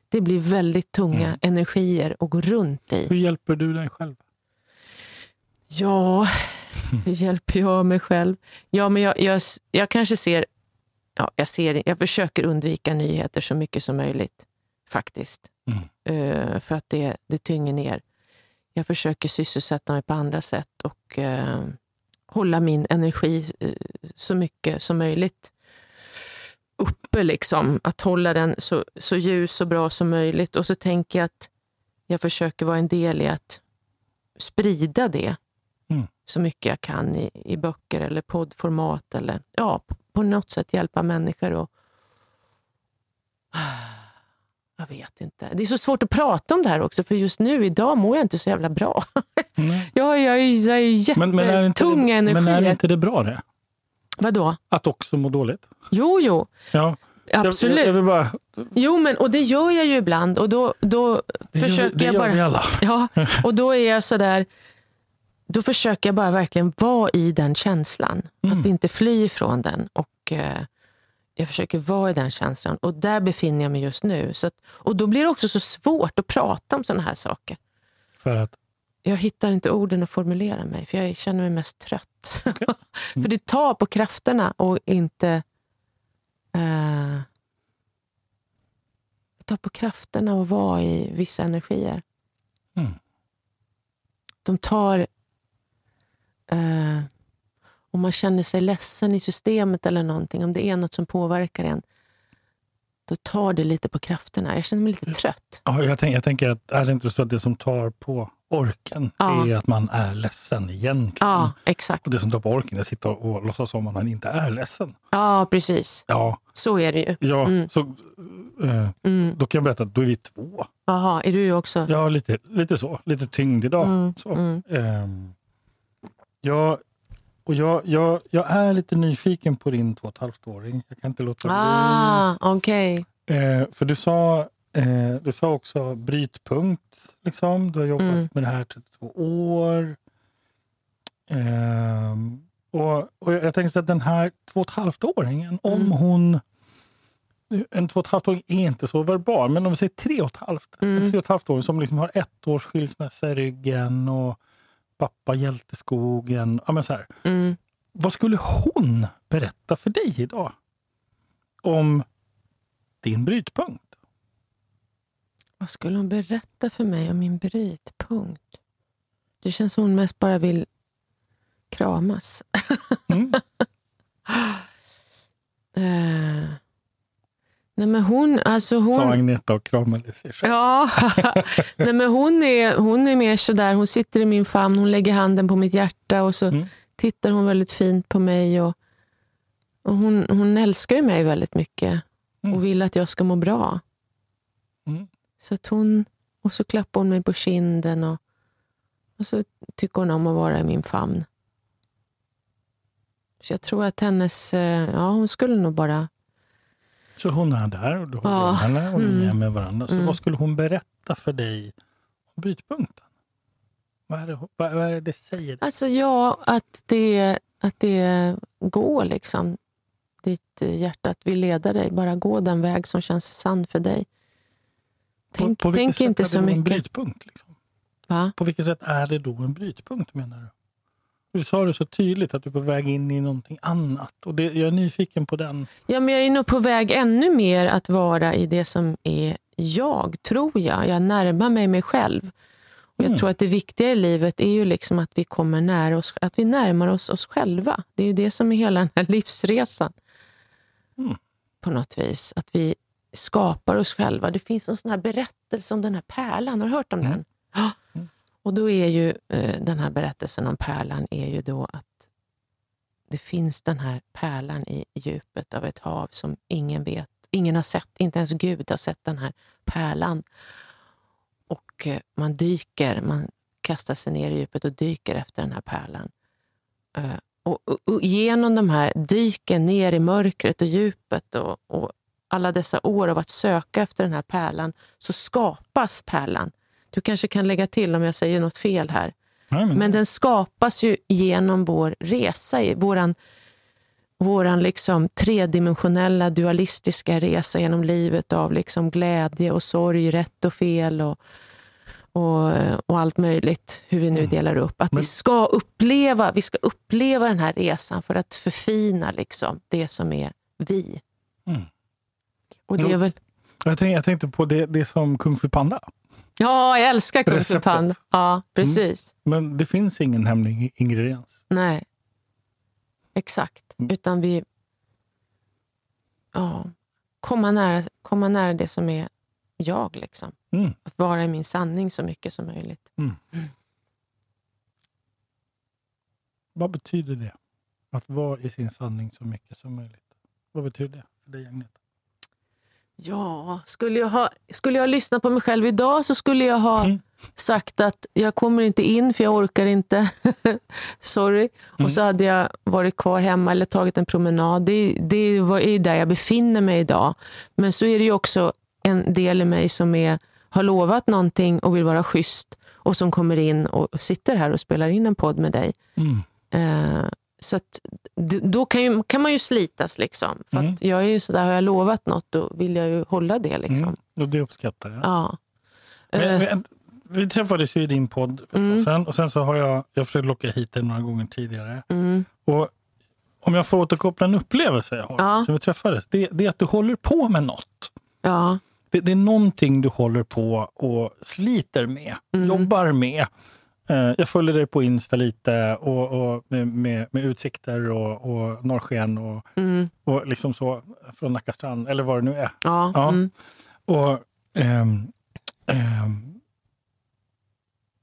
det blir väldigt tunga mm. energier att gå runt i. Hur hjälper du dig själv? Ja, hur hjälper jag mig själv? Ja, men jag, jag, jag kanske ser... Ja, jag, ser jag försöker undvika nyheter så mycket som möjligt, faktiskt. Mm. Uh, för att det, det tynger ner. Jag försöker sysselsätta mig på andra sätt. och... Uh, hålla min energi eh, så mycket som möjligt uppe. Liksom. Att hålla den så, så ljus och bra som möjligt. Och så tänker jag att jag försöker vara en del i att sprida det mm. så mycket jag kan i, i böcker eller poddformat. Eller ja, på något sätt hjälpa människor att jag vet inte. Det är så svårt att prata om det här också, för just nu, idag mår jag inte så jävla bra. Nej. jag, jag, jag är jättetunga energier. Men är inte det bra det? Vadå? Att också må dåligt? Jo, jo. Ja. Absolut. Jag, jag bara... Jo, men och det gör jag ju ibland. Och då, då det försöker gör, det jag bara... vi alla. Ja, och då är jag sådär... Då försöker jag bara verkligen vara i den känslan. Mm. Att inte fly ifrån den. Och... Eh, jag försöker vara i den känslan och där befinner jag mig just nu. Så att, och Då blir det också så svårt att prata om sådana här saker. För att? Jag hittar inte orden att formulera mig, för jag känner mig mest trött. Okay. Mm. för det tar på krafterna och inte... Det tar på krafterna att vara i vissa energier. Mm. De tar... Uh, om man känner sig ledsen i systemet eller någonting, om det är något som påverkar en, då tar det lite på krafterna. Jag känner mig lite trött. Ja, jag, tänk, jag tänker att är det inte så att det som tar på orken Ja. är att man är ledsen egentligen. Ja, exakt. Och det som tar på orken är att sitta och låtsas som att man inte är ledsen. Ja, precis. Ja, Så är det ju. ja Mm. så eh, Mm. då kan jag berätta att då är vi två. Jaha, är du också? Ja, lite, lite så. Lite tyngd idag. Mm, Så. mm. Jag, och jag, jag, jag är lite nyfiken på din två och ett halvt-åring. Jag kan inte låta bli. Ah, okej. Eh, för du sa, eh, du sa också brytpunkt. Liksom. Du har jobbat Mm. med det här i 32 år. Ehm, och, och jag jag tänkte så att den här två och ett halvt-åringen, om Mm. hon... En två och ett halvt-åring är inte så verbal, men om vi säger tre och ett halvt. En Mm. tre och ett halvt-åring som liksom har ett års skilsmässa i ryggen och pappa hjälteskogen. Ja, men så här. Mm. Vad skulle hon berätta för dig idag? Om din brytpunkt? Vad skulle hon berätta för mig om min brytpunkt? Det känns som hon mest bara vill kramas. Mm. Eh, nej men hon, alltså Sa hon... Agneta och kramade sig själv. Ja, nej men hon är, hon är mer sådär, hon sitter i min famn, hon lägger handen på mitt hjärta och så Mm. tittar hon väldigt fint på mig. Och, och hon, hon älskar ju mig väldigt mycket Mm. och vill att jag ska må bra. Mm. Så att hon, och så klappar hon mig på kinden och, och så tycker hon om att vara i min famn. Så jag tror att hennes, eh, ja hon skulle nog bara, Så hon är där och du håller Ja. henne och ni Mm. är med varandra. Så Mm. vad skulle hon berätta för dig om brytpunkten? Vad är det, vad är det det säger? alltså ja, att det, att det går liksom. Ditt eh, hjärta att vill leda dig, bara gå den väg som känns sann för dig. Tänk, på vilket tänk sätt inte är det så då En mycket. brytpunkt, liksom? Va? På vilket sätt är det då en brytpunkt menar du? Du sa det så tydligt att du är på väg in i någonting annat. Och det, jag är nyfiken på den. Ja, men jag är nog på väg ännu mer att vara i det som är jag, tror jag. Jag närmar mig mig själv. Och jag Mm. tror att det viktiga i livet är ju liksom att vi kommer nära oss, att vi närmar oss oss själva. Det är ju det som är hela den här livsresan. Mm. På något vis. Att vi skapar oss själva. Det finns en sån här berättelse om den här pärlan. Har du hört om Mm. den? Ja. Och då är ju eh, den här berättelsen om pärlan är ju då att det finns den här pärlan i djupet av ett hav som ingen vet. Ingen har sett, inte ens Gud har sett den här pärlan. Och eh, man dyker, man kastar sig ner i djupet och dyker efter den här pärlan. Eh, Och, och, och genom de här dyken ner i mörkret och djupet och, och alla dessa år av att söka efter den här pärlan så skapas pärlan. Du kanske kan lägga till om jag säger något fel här. Nej, men, Men den skapas ju genom vår resa, i våran, våran liksom tredimensionella dualistiska resa genom livet av liksom glädje och sorg, rätt och fel och, och, och allt möjligt. Hur vi nu Mm. delar upp. Att Men- vi, ska uppleva, vi ska uppleva den här resan för att förfina liksom det som är vi. Mm. Och det är väl... jag, tänkte, jag tänkte på det, det som Kung Fu Panda. Ja, jag älskar Kung Fu. Panda. Ja, precis. Men det finns ingen hemlig ingrediens. Nej, exakt. Mm. Utan vi... Ja, komma nära, komma nära det som är jag. Liksom. Mm. Att vara i min sanning så mycket som möjligt. Vad betyder det? Att vara i sin sanning så mycket som möjligt. Vad betyder det för dig, Agneta? Ja, skulle jag, ha, skulle jag lyssna på mig själv idag så skulle jag ha Mm. sagt att jag kommer inte in för jag orkar inte. Sorry. Mm. Och så hade jag varit kvar hemma eller tagit en promenad. Det, det var- är där jag befinner mig idag. Men så är det ju också en del i mig som är, har lovat någonting och vill vara schysst och som kommer in och sitter här och spelar in en podd med dig. Mm. Eh, så att, då kan, ju, kan man ju slitas. Liksom. För Mm. jag är ju sådär, har jag lovat något då vill jag ju hålla det. Liksom. Mm. Och det uppskattar jag. Ja. Men, Eh, men, vi träffades ju i din podd Mm. sedan och sen så har jag, jag försökt locka hit dig några gånger tidigare. mm, Och om jag får återkoppla en upplevelse jag har, Ja. så vi träffades, det, det är att du håller på med något. ja. Det, det är någonting du håller på och sliter med, Mm. jobbar med. Eh, Jag följer dig på Insta lite och, och med, med, med utsikter och, och norrsken och, Mm, och liksom så från Nacka strand, eller vad det nu är. ja. Ja. Mm, Och, ehm, ehm,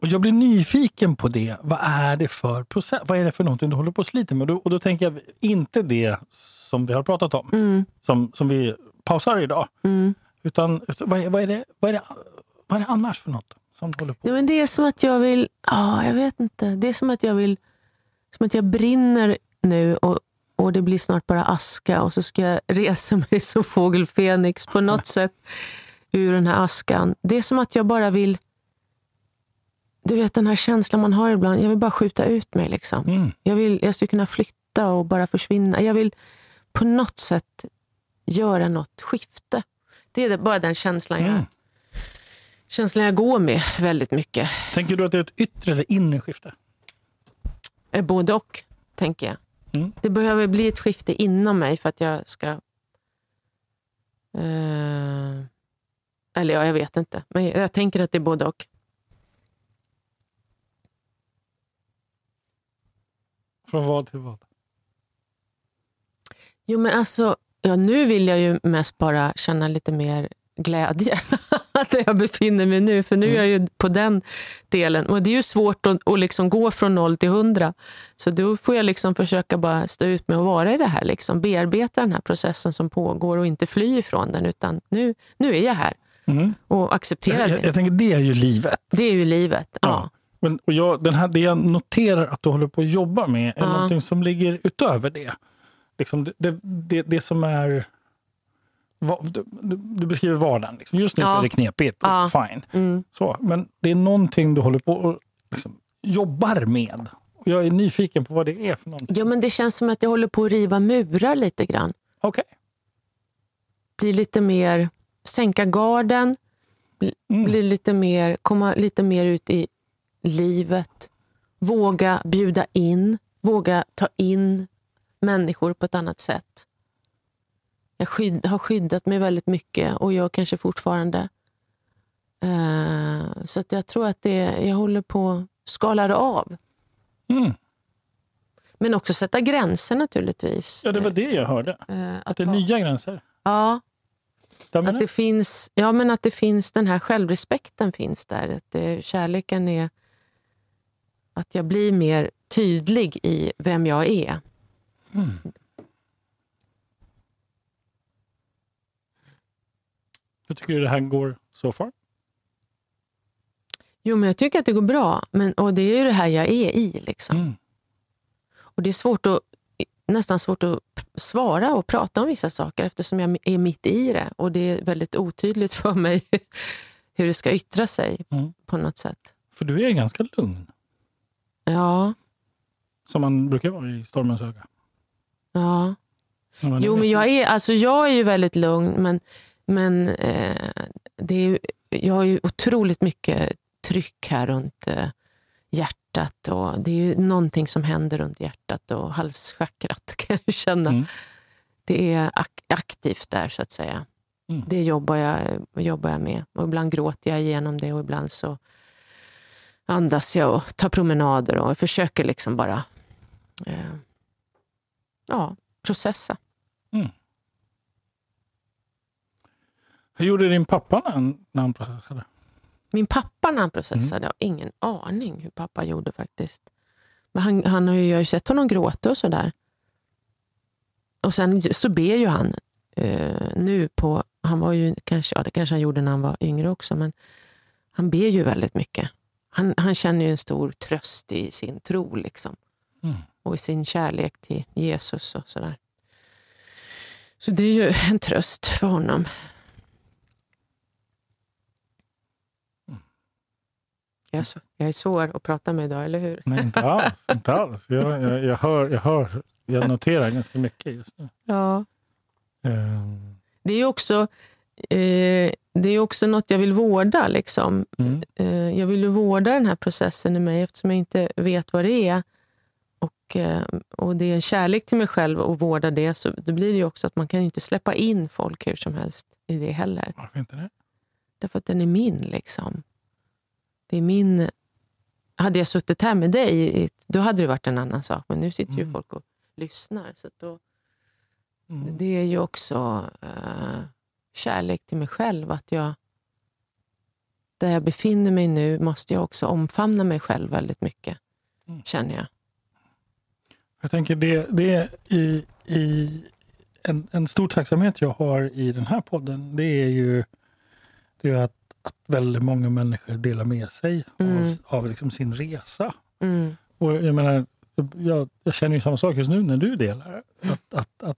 Och jag blir nyfiken på det. Vad är det för process? Vad är det för någonting du håller på att slita med? Och då, och då tänker jag inte det som vi har pratat om, Mm, som, som vi pausar idag. mm. Utan, utan vad, är, vad, är det, vad, är det, vad är det annars för något som håller på Ja, men det är som att jag vill... Ja, jag vet inte. Det är som att jag vill... Som att jag brinner nu och, och det blir snart bara aska och så ska jag resa mig som fågel Fenix på något sätt ur den här askan. Det är som att jag bara vill... Du vet den här känslan man har ibland. Jag vill bara skjuta ut mig. Liksom. Mm. Jag, vill, jag skulle kunna flytta och bara försvinna. Jag vill på något sätt göra något skifte. Det är bara den känslan jag, Mm. Känslan jag går med väldigt mycket. Tänker du att det är ett yttre eller inre skifte? Eh, Både och, tänker jag. Mm. Det behöver bli ett skifte inom mig för att jag ska... Eh, eller ja, jag vet inte. Men jag, jag tänker att det är både och. Från vad till vad? Jo, men alltså, ja, nu vill jag ju mest bara känna lite mer glädje. Där jag befinner mig nu. För nu är jag ju på den delen. Och det är ju svårt att, att liksom gå från noll till hundra. Så då får jag liksom försöka bara stå ut med att vara i det här. Liksom. Bearbeta den här processen som pågår och inte fly ifrån den. Utan nu, nu är jag här Mm. och accepterar Jag, jag, det. jag tänker det är ju livet. Det är ju livet. Ja. Ja. Men, och jag, den här, det jag noterar att du håller på att jobba med är Ja. någonting som ligger utöver det. Liksom det, det, det, det som är... Du, du, beskriver vardagen. Liksom. Just nu Ja. är det knepigt. Och Ja. Fine. Mm. Så, men det är någonting du håller på och liksom, jobbar med. Och jag är nyfiken på vad det är för någonting. ja, men det känns som att jag håller på att riva murar lite grann. Okej. Bli lite mer... Sänka garden. Mm. bli lite mer, komma lite mer ut i livet. Våga bjuda in, våga ta in människor på ett annat sätt. Jag skydd, har skyddat mig väldigt mycket och jag kanske fortfarande. Eh, så att jag tror att det, jag håller på skalar av. Mm. Men också sätta gränser naturligtvis. Ja, det var det jag hörde. Eh, Att det är ha- nya gränser. Ja, Stämmer Att det? det finns, ja, men att det finns den här självrespekten finns där. Att det, kärleken är att jag blir mer tydlig i vem jag är. Mm. Hur tycker du det här går så far? Jo, men jag tycker att det går bra. Men, och det är ju det här jag är i. Liksom. Mm. Och det är svårt att, nästan svårt att svara och prata om vissa saker eftersom jag är mitt i det. Och det är väldigt otydligt för mig hur det ska yttra sig Mm. på något sätt. För du är ganska lugn. Ja, Som man brukar vara i stormens öga. ja. Jo, men jag är, alltså jag är ju väldigt lugn, men, men eh, det är, jag har ju otroligt mycket tryck här runt eh, hjärtat. Och det är ju någonting som händer runt hjärtat och halschakrat kan jag känna. Mm. Det är ak- aktivt där, så att säga. Mm. Det jobbar jag, jobbar jag med. Och ibland gråter jag igenom det och ibland så andas jag och tar promenader och försöker liksom bara eh, ja, processa. Hur gjorde din pappa när han, när han processade? Min pappa när han processade, jag har ingen aning hur pappa gjorde faktiskt. Men han, han har ju, jag har ju sett honom gråta och sådär. Och sen så ber ju han eh, nu på, han var ju kanske, ja det kanske han gjorde när han var yngre också, men han ber ju väldigt mycket. Han, han känner ju en stor tröst i sin tro liksom. Mm. Och i sin kärlek till Jesus och sådär. Så det är ju en tröst för honom. Jag är, så, jag är svår att prata med idag, eller hur? Nej, inte alls. inte alls. Jag, jag, jag, hör, jag, hör, jag noterar ganska mycket just nu. Ja. Ehm, Det är också, eh, det är också något jag vill vårda. Liksom. Mm. Eh, jag vill ju vårda den här processen i mig eftersom jag inte vet vad det är. Och, eh, och det är en kärlek till mig själv att vårda det. Så då blir det ju också att man kan inte släppa in folk hur som helst i det heller. Varför inte det? Därför att den är min. liksom. Är min... Hade jag suttit här med dig, då hade det varit en annan sak. Men nu sitter ju Mm. folk och lyssnar. Så då, Mm. det är ju också eh, kärlek till mig själv. Att jag där jag befinner mig nu måste jag också omfamna mig själv väldigt mycket, Mm. känner jag. Jag tänker det, det är i, i en, en stor tacksamhet jag har i den här podden, det är ju, det är att, att väldigt många människor delar med sig Mm. av, av liksom sin resa. Mm. Och jag menar, jag, jag känner ju samma sak just nu när du delar. Att, att, att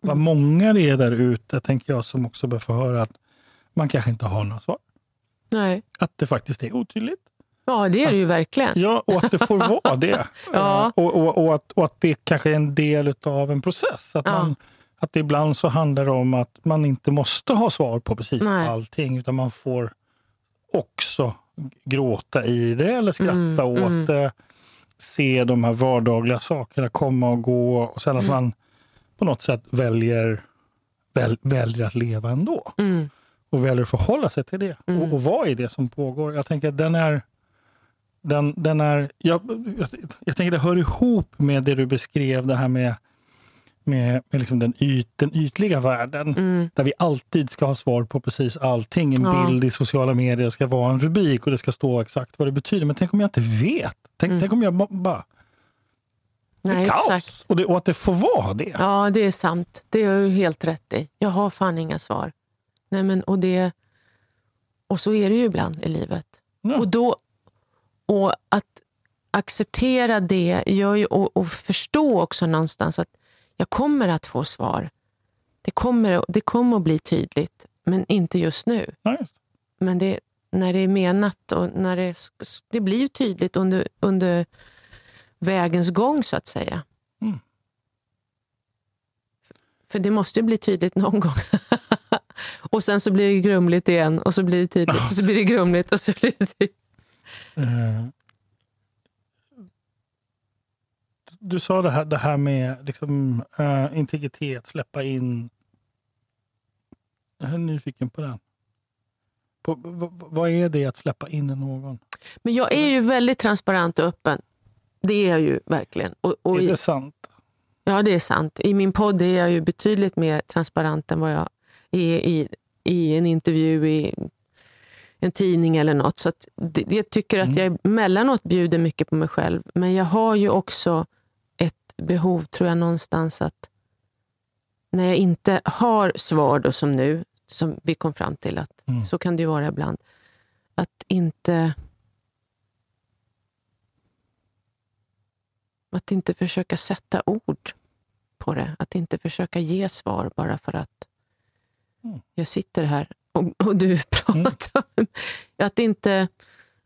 vad många det är där ute, tänker jag, som också bör få höra att man kanske inte har några svar. Nej. Att det faktiskt är otydligt. Ja, det är det ju verkligen. Ja, och att det får vara det. Ja. Och, och, och, att, och att det kanske är en del av en process. Att, Ja. man, att ibland så handlar det om att man inte måste ha svar på precis Nej. allting, utan man får också gråta i det eller skratta Mm, åt mm. det. Se de här vardagliga sakerna komma och gå och sen att Mm. man på något sätt väljer, väl, väljer att leva ändå Mm. och väljer att förhålla sig till det Mm. och, och vara i det som pågår. Jag tänker att den är... Den, den är jag, jag, jag tänker det hör ihop med det du beskrev, det här med, med, med liksom den, yt, den ytliga världen. Mm. Där vi alltid ska ha svar på precis allting. En Ja. bild i sociala medier ska vara en rubrik och det ska stå exakt vad det betyder. Men tänk om jag inte vet? Tänk, Mm. tänk om jag ba- bara... Det är Nej, kaos. exakt. Och, det, och att det får vara det. Ja, det är sant. Det har du helt rätt i. Jag har fan inga svar. Nej, men, och, det, och så är det ju ibland i livet. Ja. Och, då, och att acceptera det gör ju, och, och förstå också någonstans att jag kommer att få svar. Det kommer, det kommer att bli tydligt, men inte just nu. Just. Men det, när det är menat och när det, det blir ju tydligt under, under vägens gång så att säga. Mm. För det måste ju bli tydligt någon gång. och sen så blir det grumligt igen och så blir det tydligt och så blir det grumligt och så blir det tydligt. Eh, Du sa det här, det här med liksom, eh, integritet, släppa in... Jag är nyfiken på den. På, vad är det att släppa in någon? Men jag är ju väldigt transparent och öppen. Det är jag ju verkligen. Och, och är i, det sant? Ja, det är sant. I min podd är jag ju betydligt mer transparent än vad jag är i, i en intervju i en tidning eller något. Så det, jag tycker att jag emellanåt bjuder mycket på mig själv. Men jag har ju också behov, tror jag, någonstans att när jag inte har svar då, som nu, som vi kom fram till att Mm. så kan det ju vara ibland, att inte att inte försöka sätta ord på det. Att inte försöka ge svar bara för att Mm. jag sitter här och, och du pratar. Att, inte,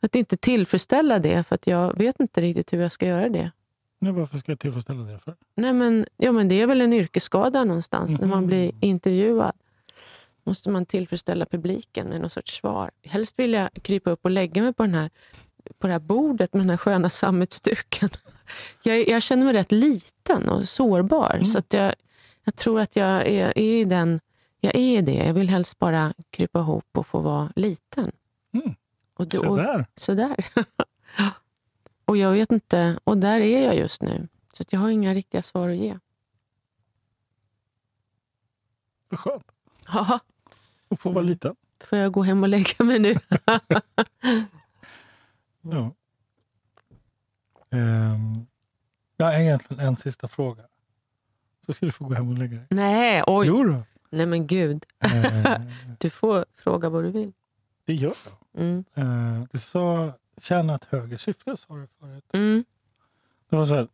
att inte tillfredsställa det, för att jag vet inte riktigt hur jag ska göra det. Nej, varför ska jag tillfredsställa det för? Nej, men, ja, men det är väl en yrkesskada någonstans. När man blir intervjuad måste man tillfredsställa publiken med någon sorts svar. Helst vill jag krypa upp och lägga mig på, den här, på det här bordet med den här sköna sammetsduken. Jag, jag känner mig rätt liten och sårbar. Mm. Så att jag, jag tror att jag är, är i den... Jag är det. Jag vill helst bara krypa ihop och få vara liten. Mm. Och, det- Så och, där. Sådär. och jag vet inte, och där är jag just nu. Så jag har inga riktiga svar att ge. Vad skönt. Ja, Att få vara liten. får jag gå hem och lägga mig nu? Ja. Um, jag har egentligen en sista fråga. Så ska du få gå hem och lägga dig. Nej, oj. Jo då. Nej men gud. Eh, Du får fråga vad du vill. det gör jag. Mm. Eh, du sa tjäna ett högre syfte, sa du förut. Mm. Det var så här,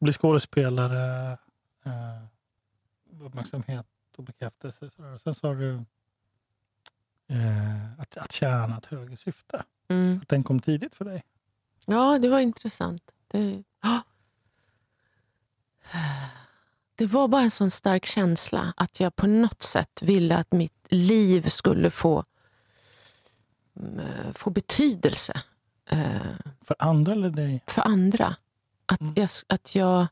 bli skådespelare, eh, uppmärksamhet och bekräftelse. Så där. Sen sa du eh, att, att tjäna ett högre syfte. Mm. Att den kom tidigt för dig. Ja, det var intressant. Det, Ja. det var bara en sån stark känsla att jag på något sätt ville att mitt liv skulle få, mm, få betydelse eh, För andra eller dig? för andra. Att Mm. jag, att jag,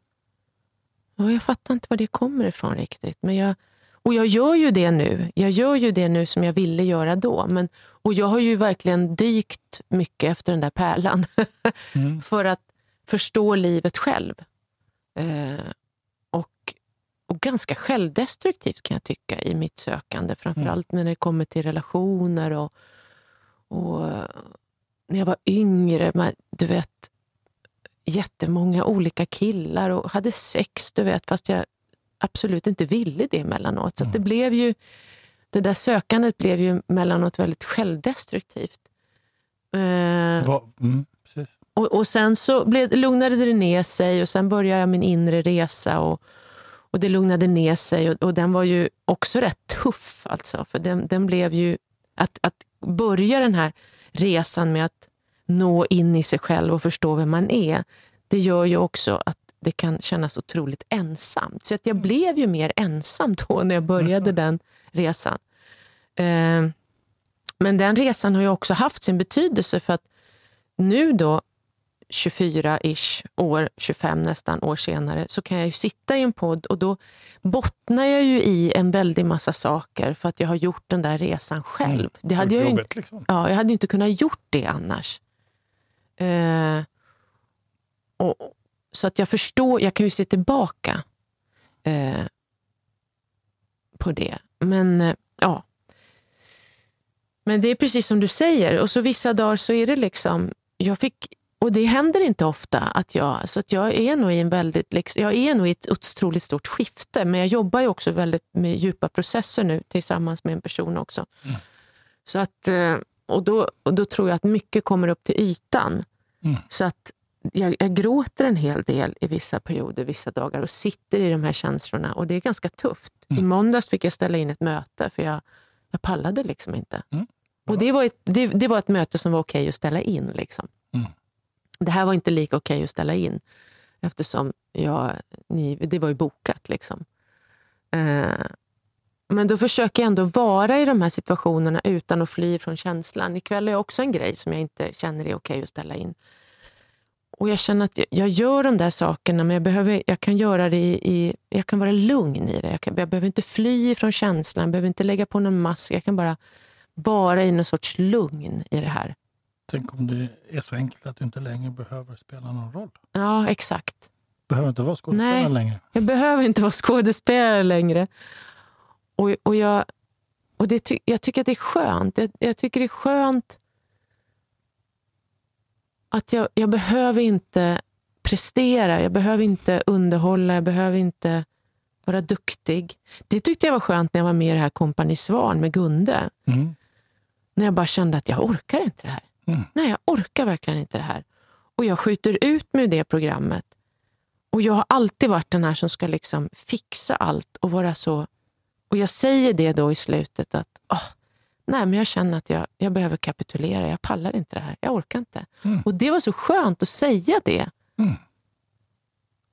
ja, jag fattar inte var det kommer ifrån riktigt. Men jag, och jag gör ju det nu. Jag gör ju det nu som jag ville göra då. Men, och jag har ju verkligen dykt mycket efter den där pärlan. Mm. för att förstå livet själv. Eh, och, och ganska självdestruktivt kan jag tycka i mitt sökande. Framförallt när det kommer till relationer och, Och när jag var yngre, man, du vet, jättemånga olika killar och hade sex, du vet, fast jag absolut inte ville det emellanåt. Så det blev ju, det där sökandet blev ju emellanåt väldigt självdestruktivt. Eh, Va, mm, och, och sen så blev, lugnade det ner sig och sen började jag min inre resa. Och, och det lugnade ner sig och, och den var ju också rätt tuff. Alltså, för den, den blev ju... Att, att börja den här resan med att nå in i sig själv och förstå vem man är, det gör ju också att det kan kännas otroligt ensamt. Så att jag blev ju mer ensam då när jag började den resan. Eh, men den resan har ju också haft sin betydelse för att nu då, 24-ish år, 25 nästan år senare, så kan jag ju sitta i en podd och då bottnar jag ju i en väldig massa saker för att jag har gjort den där resan själv. Mm. Det hade jag, ju, liksom. ja, jag hade inte kunnat gjort det annars. Eh, och, så att jag förstår, jag kan ju se tillbaka eh, på det. Men eh, ja. Men det är precis som du säger. Och så vissa dagar så är det liksom, jag fick, och det händer inte ofta att jag, så att jag är nog i en väldigt, liksom, jag är nog i ett otroligt stort skifte. Men jag jobbar ju också väldigt med djupa processer nu tillsammans med en person också. Så att, eh, och, då, och då tror jag att mycket kommer upp till ytan. Mm. Så att jag, jag gråter en hel del i vissa perioder, vissa dagar och sitter i de här känslorna. Och det är ganska tufft. I måndags fick jag ställa in ett möte för jag, jag pallade liksom inte. Mm. Och det var, ett, det, det var ett möte som var okej att ställa in. Liksom. Det här var inte lika okej att ställa in eftersom jag, ni, det var ju bokat. Liksom. Eh, men då försöker jag ändå vara i de här situationerna utan att fly från känslan. Ikväll är också en grej som jag inte känner är okej att ställa in. Och Jag känner att jag, jag gör de där sakerna, men jag, behöver, jag kan göra det i, i... Jag kan vara lugn i det. Jag, kan, jag behöver inte fly från känslan, jag behöver inte lägga på någon mask. Jag kan bara vara i någon sorts lugn i det här. Tänk om det är så enkelt att du inte längre behöver spela någon roll. Ja, exakt. Behöver inte vara skådespelare Nej. längre. Jag behöver inte vara skådespelare längre. Och, och, jag, och det jag tycker att det är skönt. Jag, jag tycker det är skönt att jag, jag behöver inte prestera. Jag behöver inte underhålla. Jag behöver inte vara duktig. Det tyckte jag var skönt när jag var med i det här Kompani Svan med Gunde. Mm. När jag bara kände att jag orkar inte det här. Mm. Nej, jag orkar verkligen inte det här. Och jag skjuter ut med det programmet. Och jag har alltid varit den här som ska liksom fixa allt och vara så... Och jag säger det då i slutet att åh, nej, men jag känner att jag, jag behöver kapitulera. Jag pallar inte det här. Jag orkar inte. Mm. Och det var så skönt att säga det.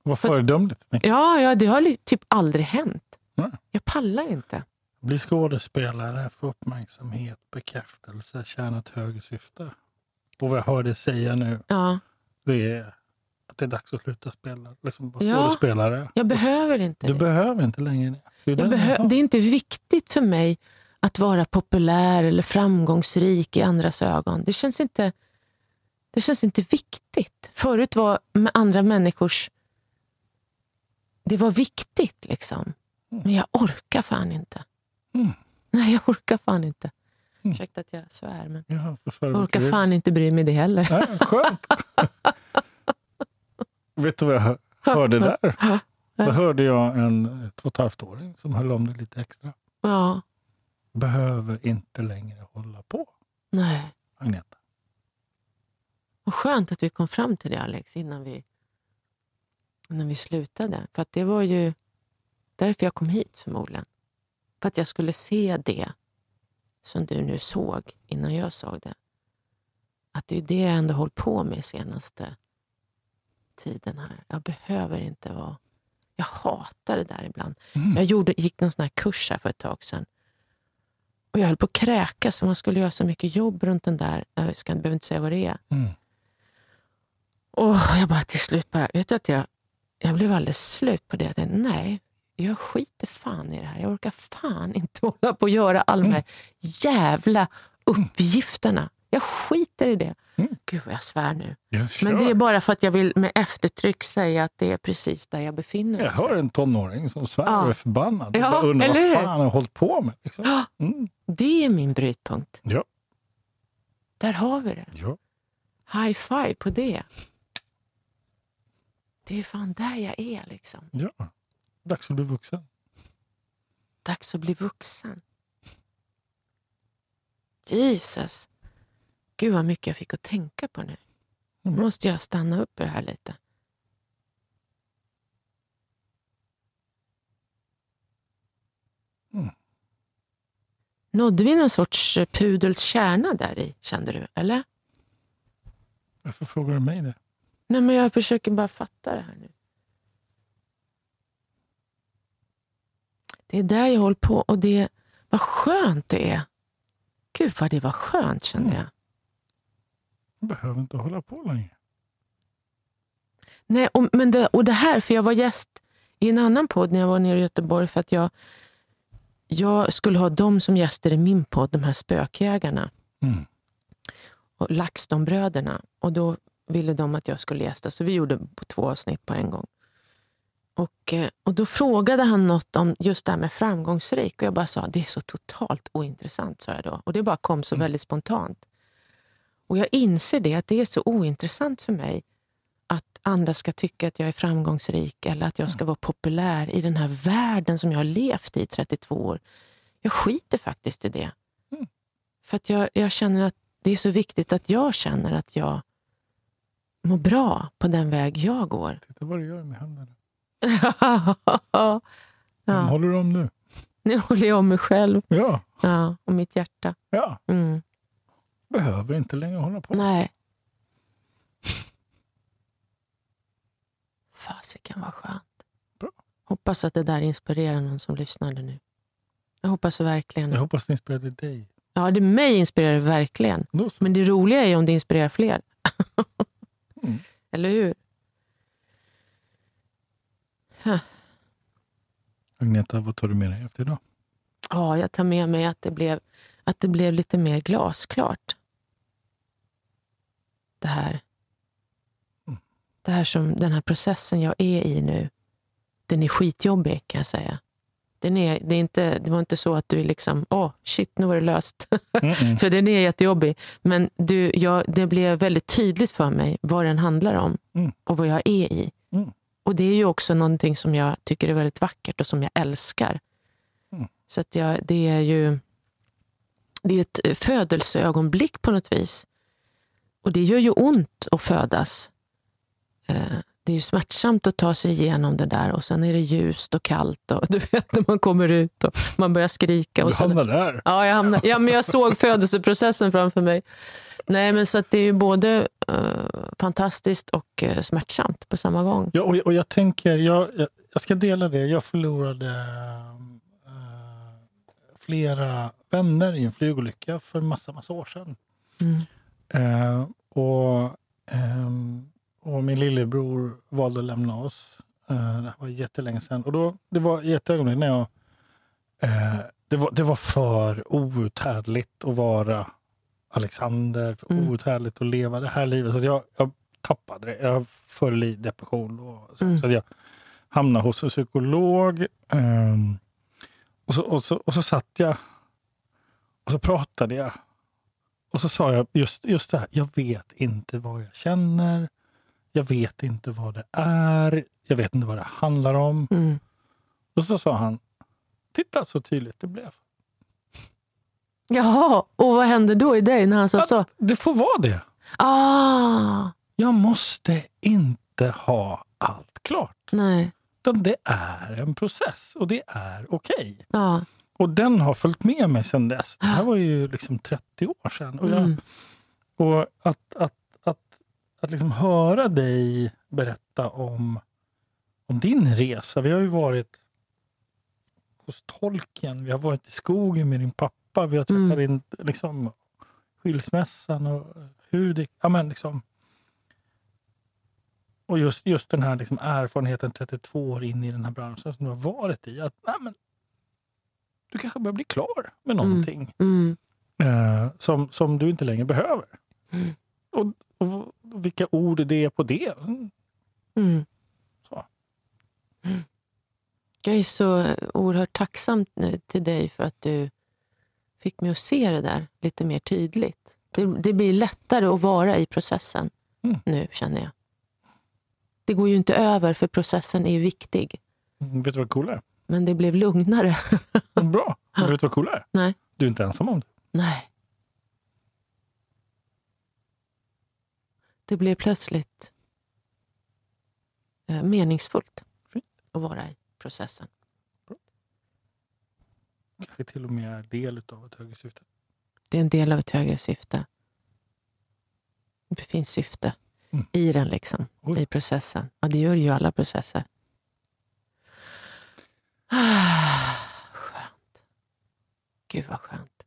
Vad föredömligt. tänker Ja, ja det har typ aldrig hänt. Nej. Jag pallar inte. Bli skådespelare, få uppmärksamhet, bekräftelse, tjäna ett högre syfte. Och vad jag hör dig säga nu, Ja, det är att det är dags att sluta spela. Liksom vara Ja. skådespelare. jag behöver inte Du det. behöver inte längre det. Är behö- det är inte viktigt för mig att vara populär eller framgångsrik i andras ögon. Det känns inte, det känns inte viktigt. Förut var med andra människors... Det var viktigt, liksom. Men jag orkar fan inte. Mm. Nej, jag orkar fan inte. Mm. Ursäkta att jag svär, men jag orkar fan inte bry mig det heller. Ja, skönt. Vet du vad jag hör- hörde där? Då hörde jag en två och ett halvt-åring som höll om det lite extra. Ja, Behöver inte längre hålla på, nej. Agneta. Vad skönt att vi kom fram till det, Alex, innan vi, innan vi slutade. För att det var ju därför jag kom hit, förmodligen. För att jag skulle se det som du nu såg innan jag såg det. Att det är det jag ändå hållit på med senaste tiden här. Jag behöver inte vara... Jag hatar det där ibland. Mm. Jag gjorde, gick någon sån här kurs här för ett tag sedan. Och jag höll på att kräkas för man skulle göra så mycket jobb runt den där. Jag ska, behöver inte säga vad det är. Mm. Och jag bara till slut bara, vet du att jag, jag blev alldeles slut på det. Jag tänkte, nej, jag skiter fan i det här. Jag orkar fan inte hålla på och göra alla de här jävla uppgifterna. Jag skiter i det. Mm. Gud vad jag svär nu. Jag. Men det är bara för att jag vill med eftertryck säga att det är precis där jag befinner mig. jag hör en tonåring som svär Ja. och är förbannad. Ja, jag undrar vad fan han har hållit på med. Liksom. Mm. Det är min brytpunkt. Ja. Där har vi det. Ja. High five på det. Det är fan där jag är. liksom. ja. Dags att bli vuxen. Dags att bli vuxen. Jesus. Gud vad mycket jag fick att tänka på nu. Nu Mm. måste jag stanna upp det här lite. Mm. Nådde vi någon sorts pudels kärna där i, kände du? Eller? Varför frågar du mig det? Nej, men jag försöker bara fatta det här nu. Det är där jag håller på och det, vad skönt det är. Gud vad det var skönt kände Mm. jag. Jag behöver inte hålla på längre. Nej, och, men det, och det här, för jag var gäst i en annan podd när jag var nere i Göteborg för att jag, jag skulle ha dem som gäster i min podd, de här spökjägarna. Mm. och LaxTon-bröderna. Och då ville de att jag skulle gästa, så vi gjorde två avsnitt på en gång. Och, eh, och Då frågade han något om just det här med framgångsrik och jag bara sa det är så totalt ointressant. sa jag då. Och Det bara kom så väldigt spontant. Och Jag inser det, att det är så ointressant för mig att andra ska tycka att jag är framgångsrik eller att jag ska vara populär i den här världen som jag har levt i i 32 år. Jag skiter faktiskt i det. För att jag, jag känner att det är så viktigt att jag känner att jag mår bra på den väg jag går. Titta vad du gör med händerna. ja. Vem håller du om nu? Nu håller jag om mig själv Ja. ja, och mitt hjärta. ja. Mm. Behöver inte längre hålla på. Nej. Fasiken vad skönt. Bra. Hoppas att det där inspirerar någon som lyssnade nu. Jag hoppas verkligen. Jag hoppas det inspirerade dig. Ja, det mig inspirerar det verkligen. Då så. Men det roliga är ju om det inspirerar fler. Mm. Eller hur? Agneta, vad tar du med dig efter idag? Ja, jag tar med mig att det blev, att det blev lite mer glasklart. Det här. Mm. Det här som, den här processen jag är i nu, den är skitjobbig kan jag säga. Den är, det, är inte, det var inte så att du liksom, åh shit, nu var det löst. Mm-mm. för den är jättejobbig. Men du, jag, det blev väldigt tydligt för mig vad den handlar om Mm. och vad jag är i. Och det är ju också någonting som jag tycker är väldigt vackert och som jag älskar. Mm. Så att jag, det är ju det är ett födelseögonblick på något vis. Och det gör ju ont att födas. Eh, Det är ju smärtsamt att ta sig igenom det där och sen är det ljust och kallt och du vet när man kommer ut och man börjar skrika. Och Du så hamnar där. Ja, jag, hamnade, ja, men jag såg födelseprocessen framför mig. Nej, men så det är ju både eh, fantastiskt och eh, smärtsamt på samma gång. Ja, och, och jag tänker, jag, jag, jag ska dela det. Jag förlorade eh, flera vänner i en flygolycka för massa, massa år sedan. Mm. Och, ehm, och min lillebror valde att lämna oss. Det var jättelänge sedan. Och då, det var i ett ögonblick när jag... Det, var, det var för outhärdligt att vara Alexander. För Mm. outhärdligt att leva det här livet. Så jag, jag tappade det. Jag föll i depression. Och så, Mm. så jag hamnade hos en psykolog. ehm, och, så, och, så, och så satt jag och så pratade jag. Och så sa jag just, just det här, jag vet inte vad jag känner. Jag vet inte vad det är. Jag vet inte vad det handlar om. Mm. Och så sa han, titta så tydligt det blev. Jaha, och vad hände då i dig när han sa så? Att det får vara det. Ah, Jag måste inte ha allt klart. nej. Utan det är en process och det är okej. Ja. Och den har följt med mig sedan dess. Det här var ju liksom 30 år sedan. Och, jag, Mm. och att, att, att, att liksom höra dig berätta om, om din resa. Vi har ju varit hos tolken, vi har varit i skogen med din pappa, vi har träffat Mm. din liksom, skilsmässan och hur det... Ja, men liksom, och just, just den här liksom erfarenheten 32 år in i den här branschen som du har varit i. Att, nej, men, du kanske börjar bli klar med någonting Mm. eh, som, som du inte längre behöver. Mm. Och, och, vilka ord det är på det. Mm. Mm. Så. Mm. Jag är så oerhört tacksam nu till dig för att du fick mig att se det där lite mer tydligt. Det, det blir lättare att vara i processen Mm. nu, känner jag. Det går ju inte över, för processen är ju viktig. Mm, Vet du vad coola är? Men det blev lugnare. Mm, Bra. Men vet du vad coola är? Nej. Du är inte ensam om det. Nej. Det blev plötsligt eh, meningsfullt Fint. att vara i processen. Kanske till och med är del av ett högre syfte. Det är en del av ett högre syfte. Det finns syfte Mm. i den, liksom, Oj. i processen. Ja, det gör ju alla processer. Ah, skönt. Gud vad skönt.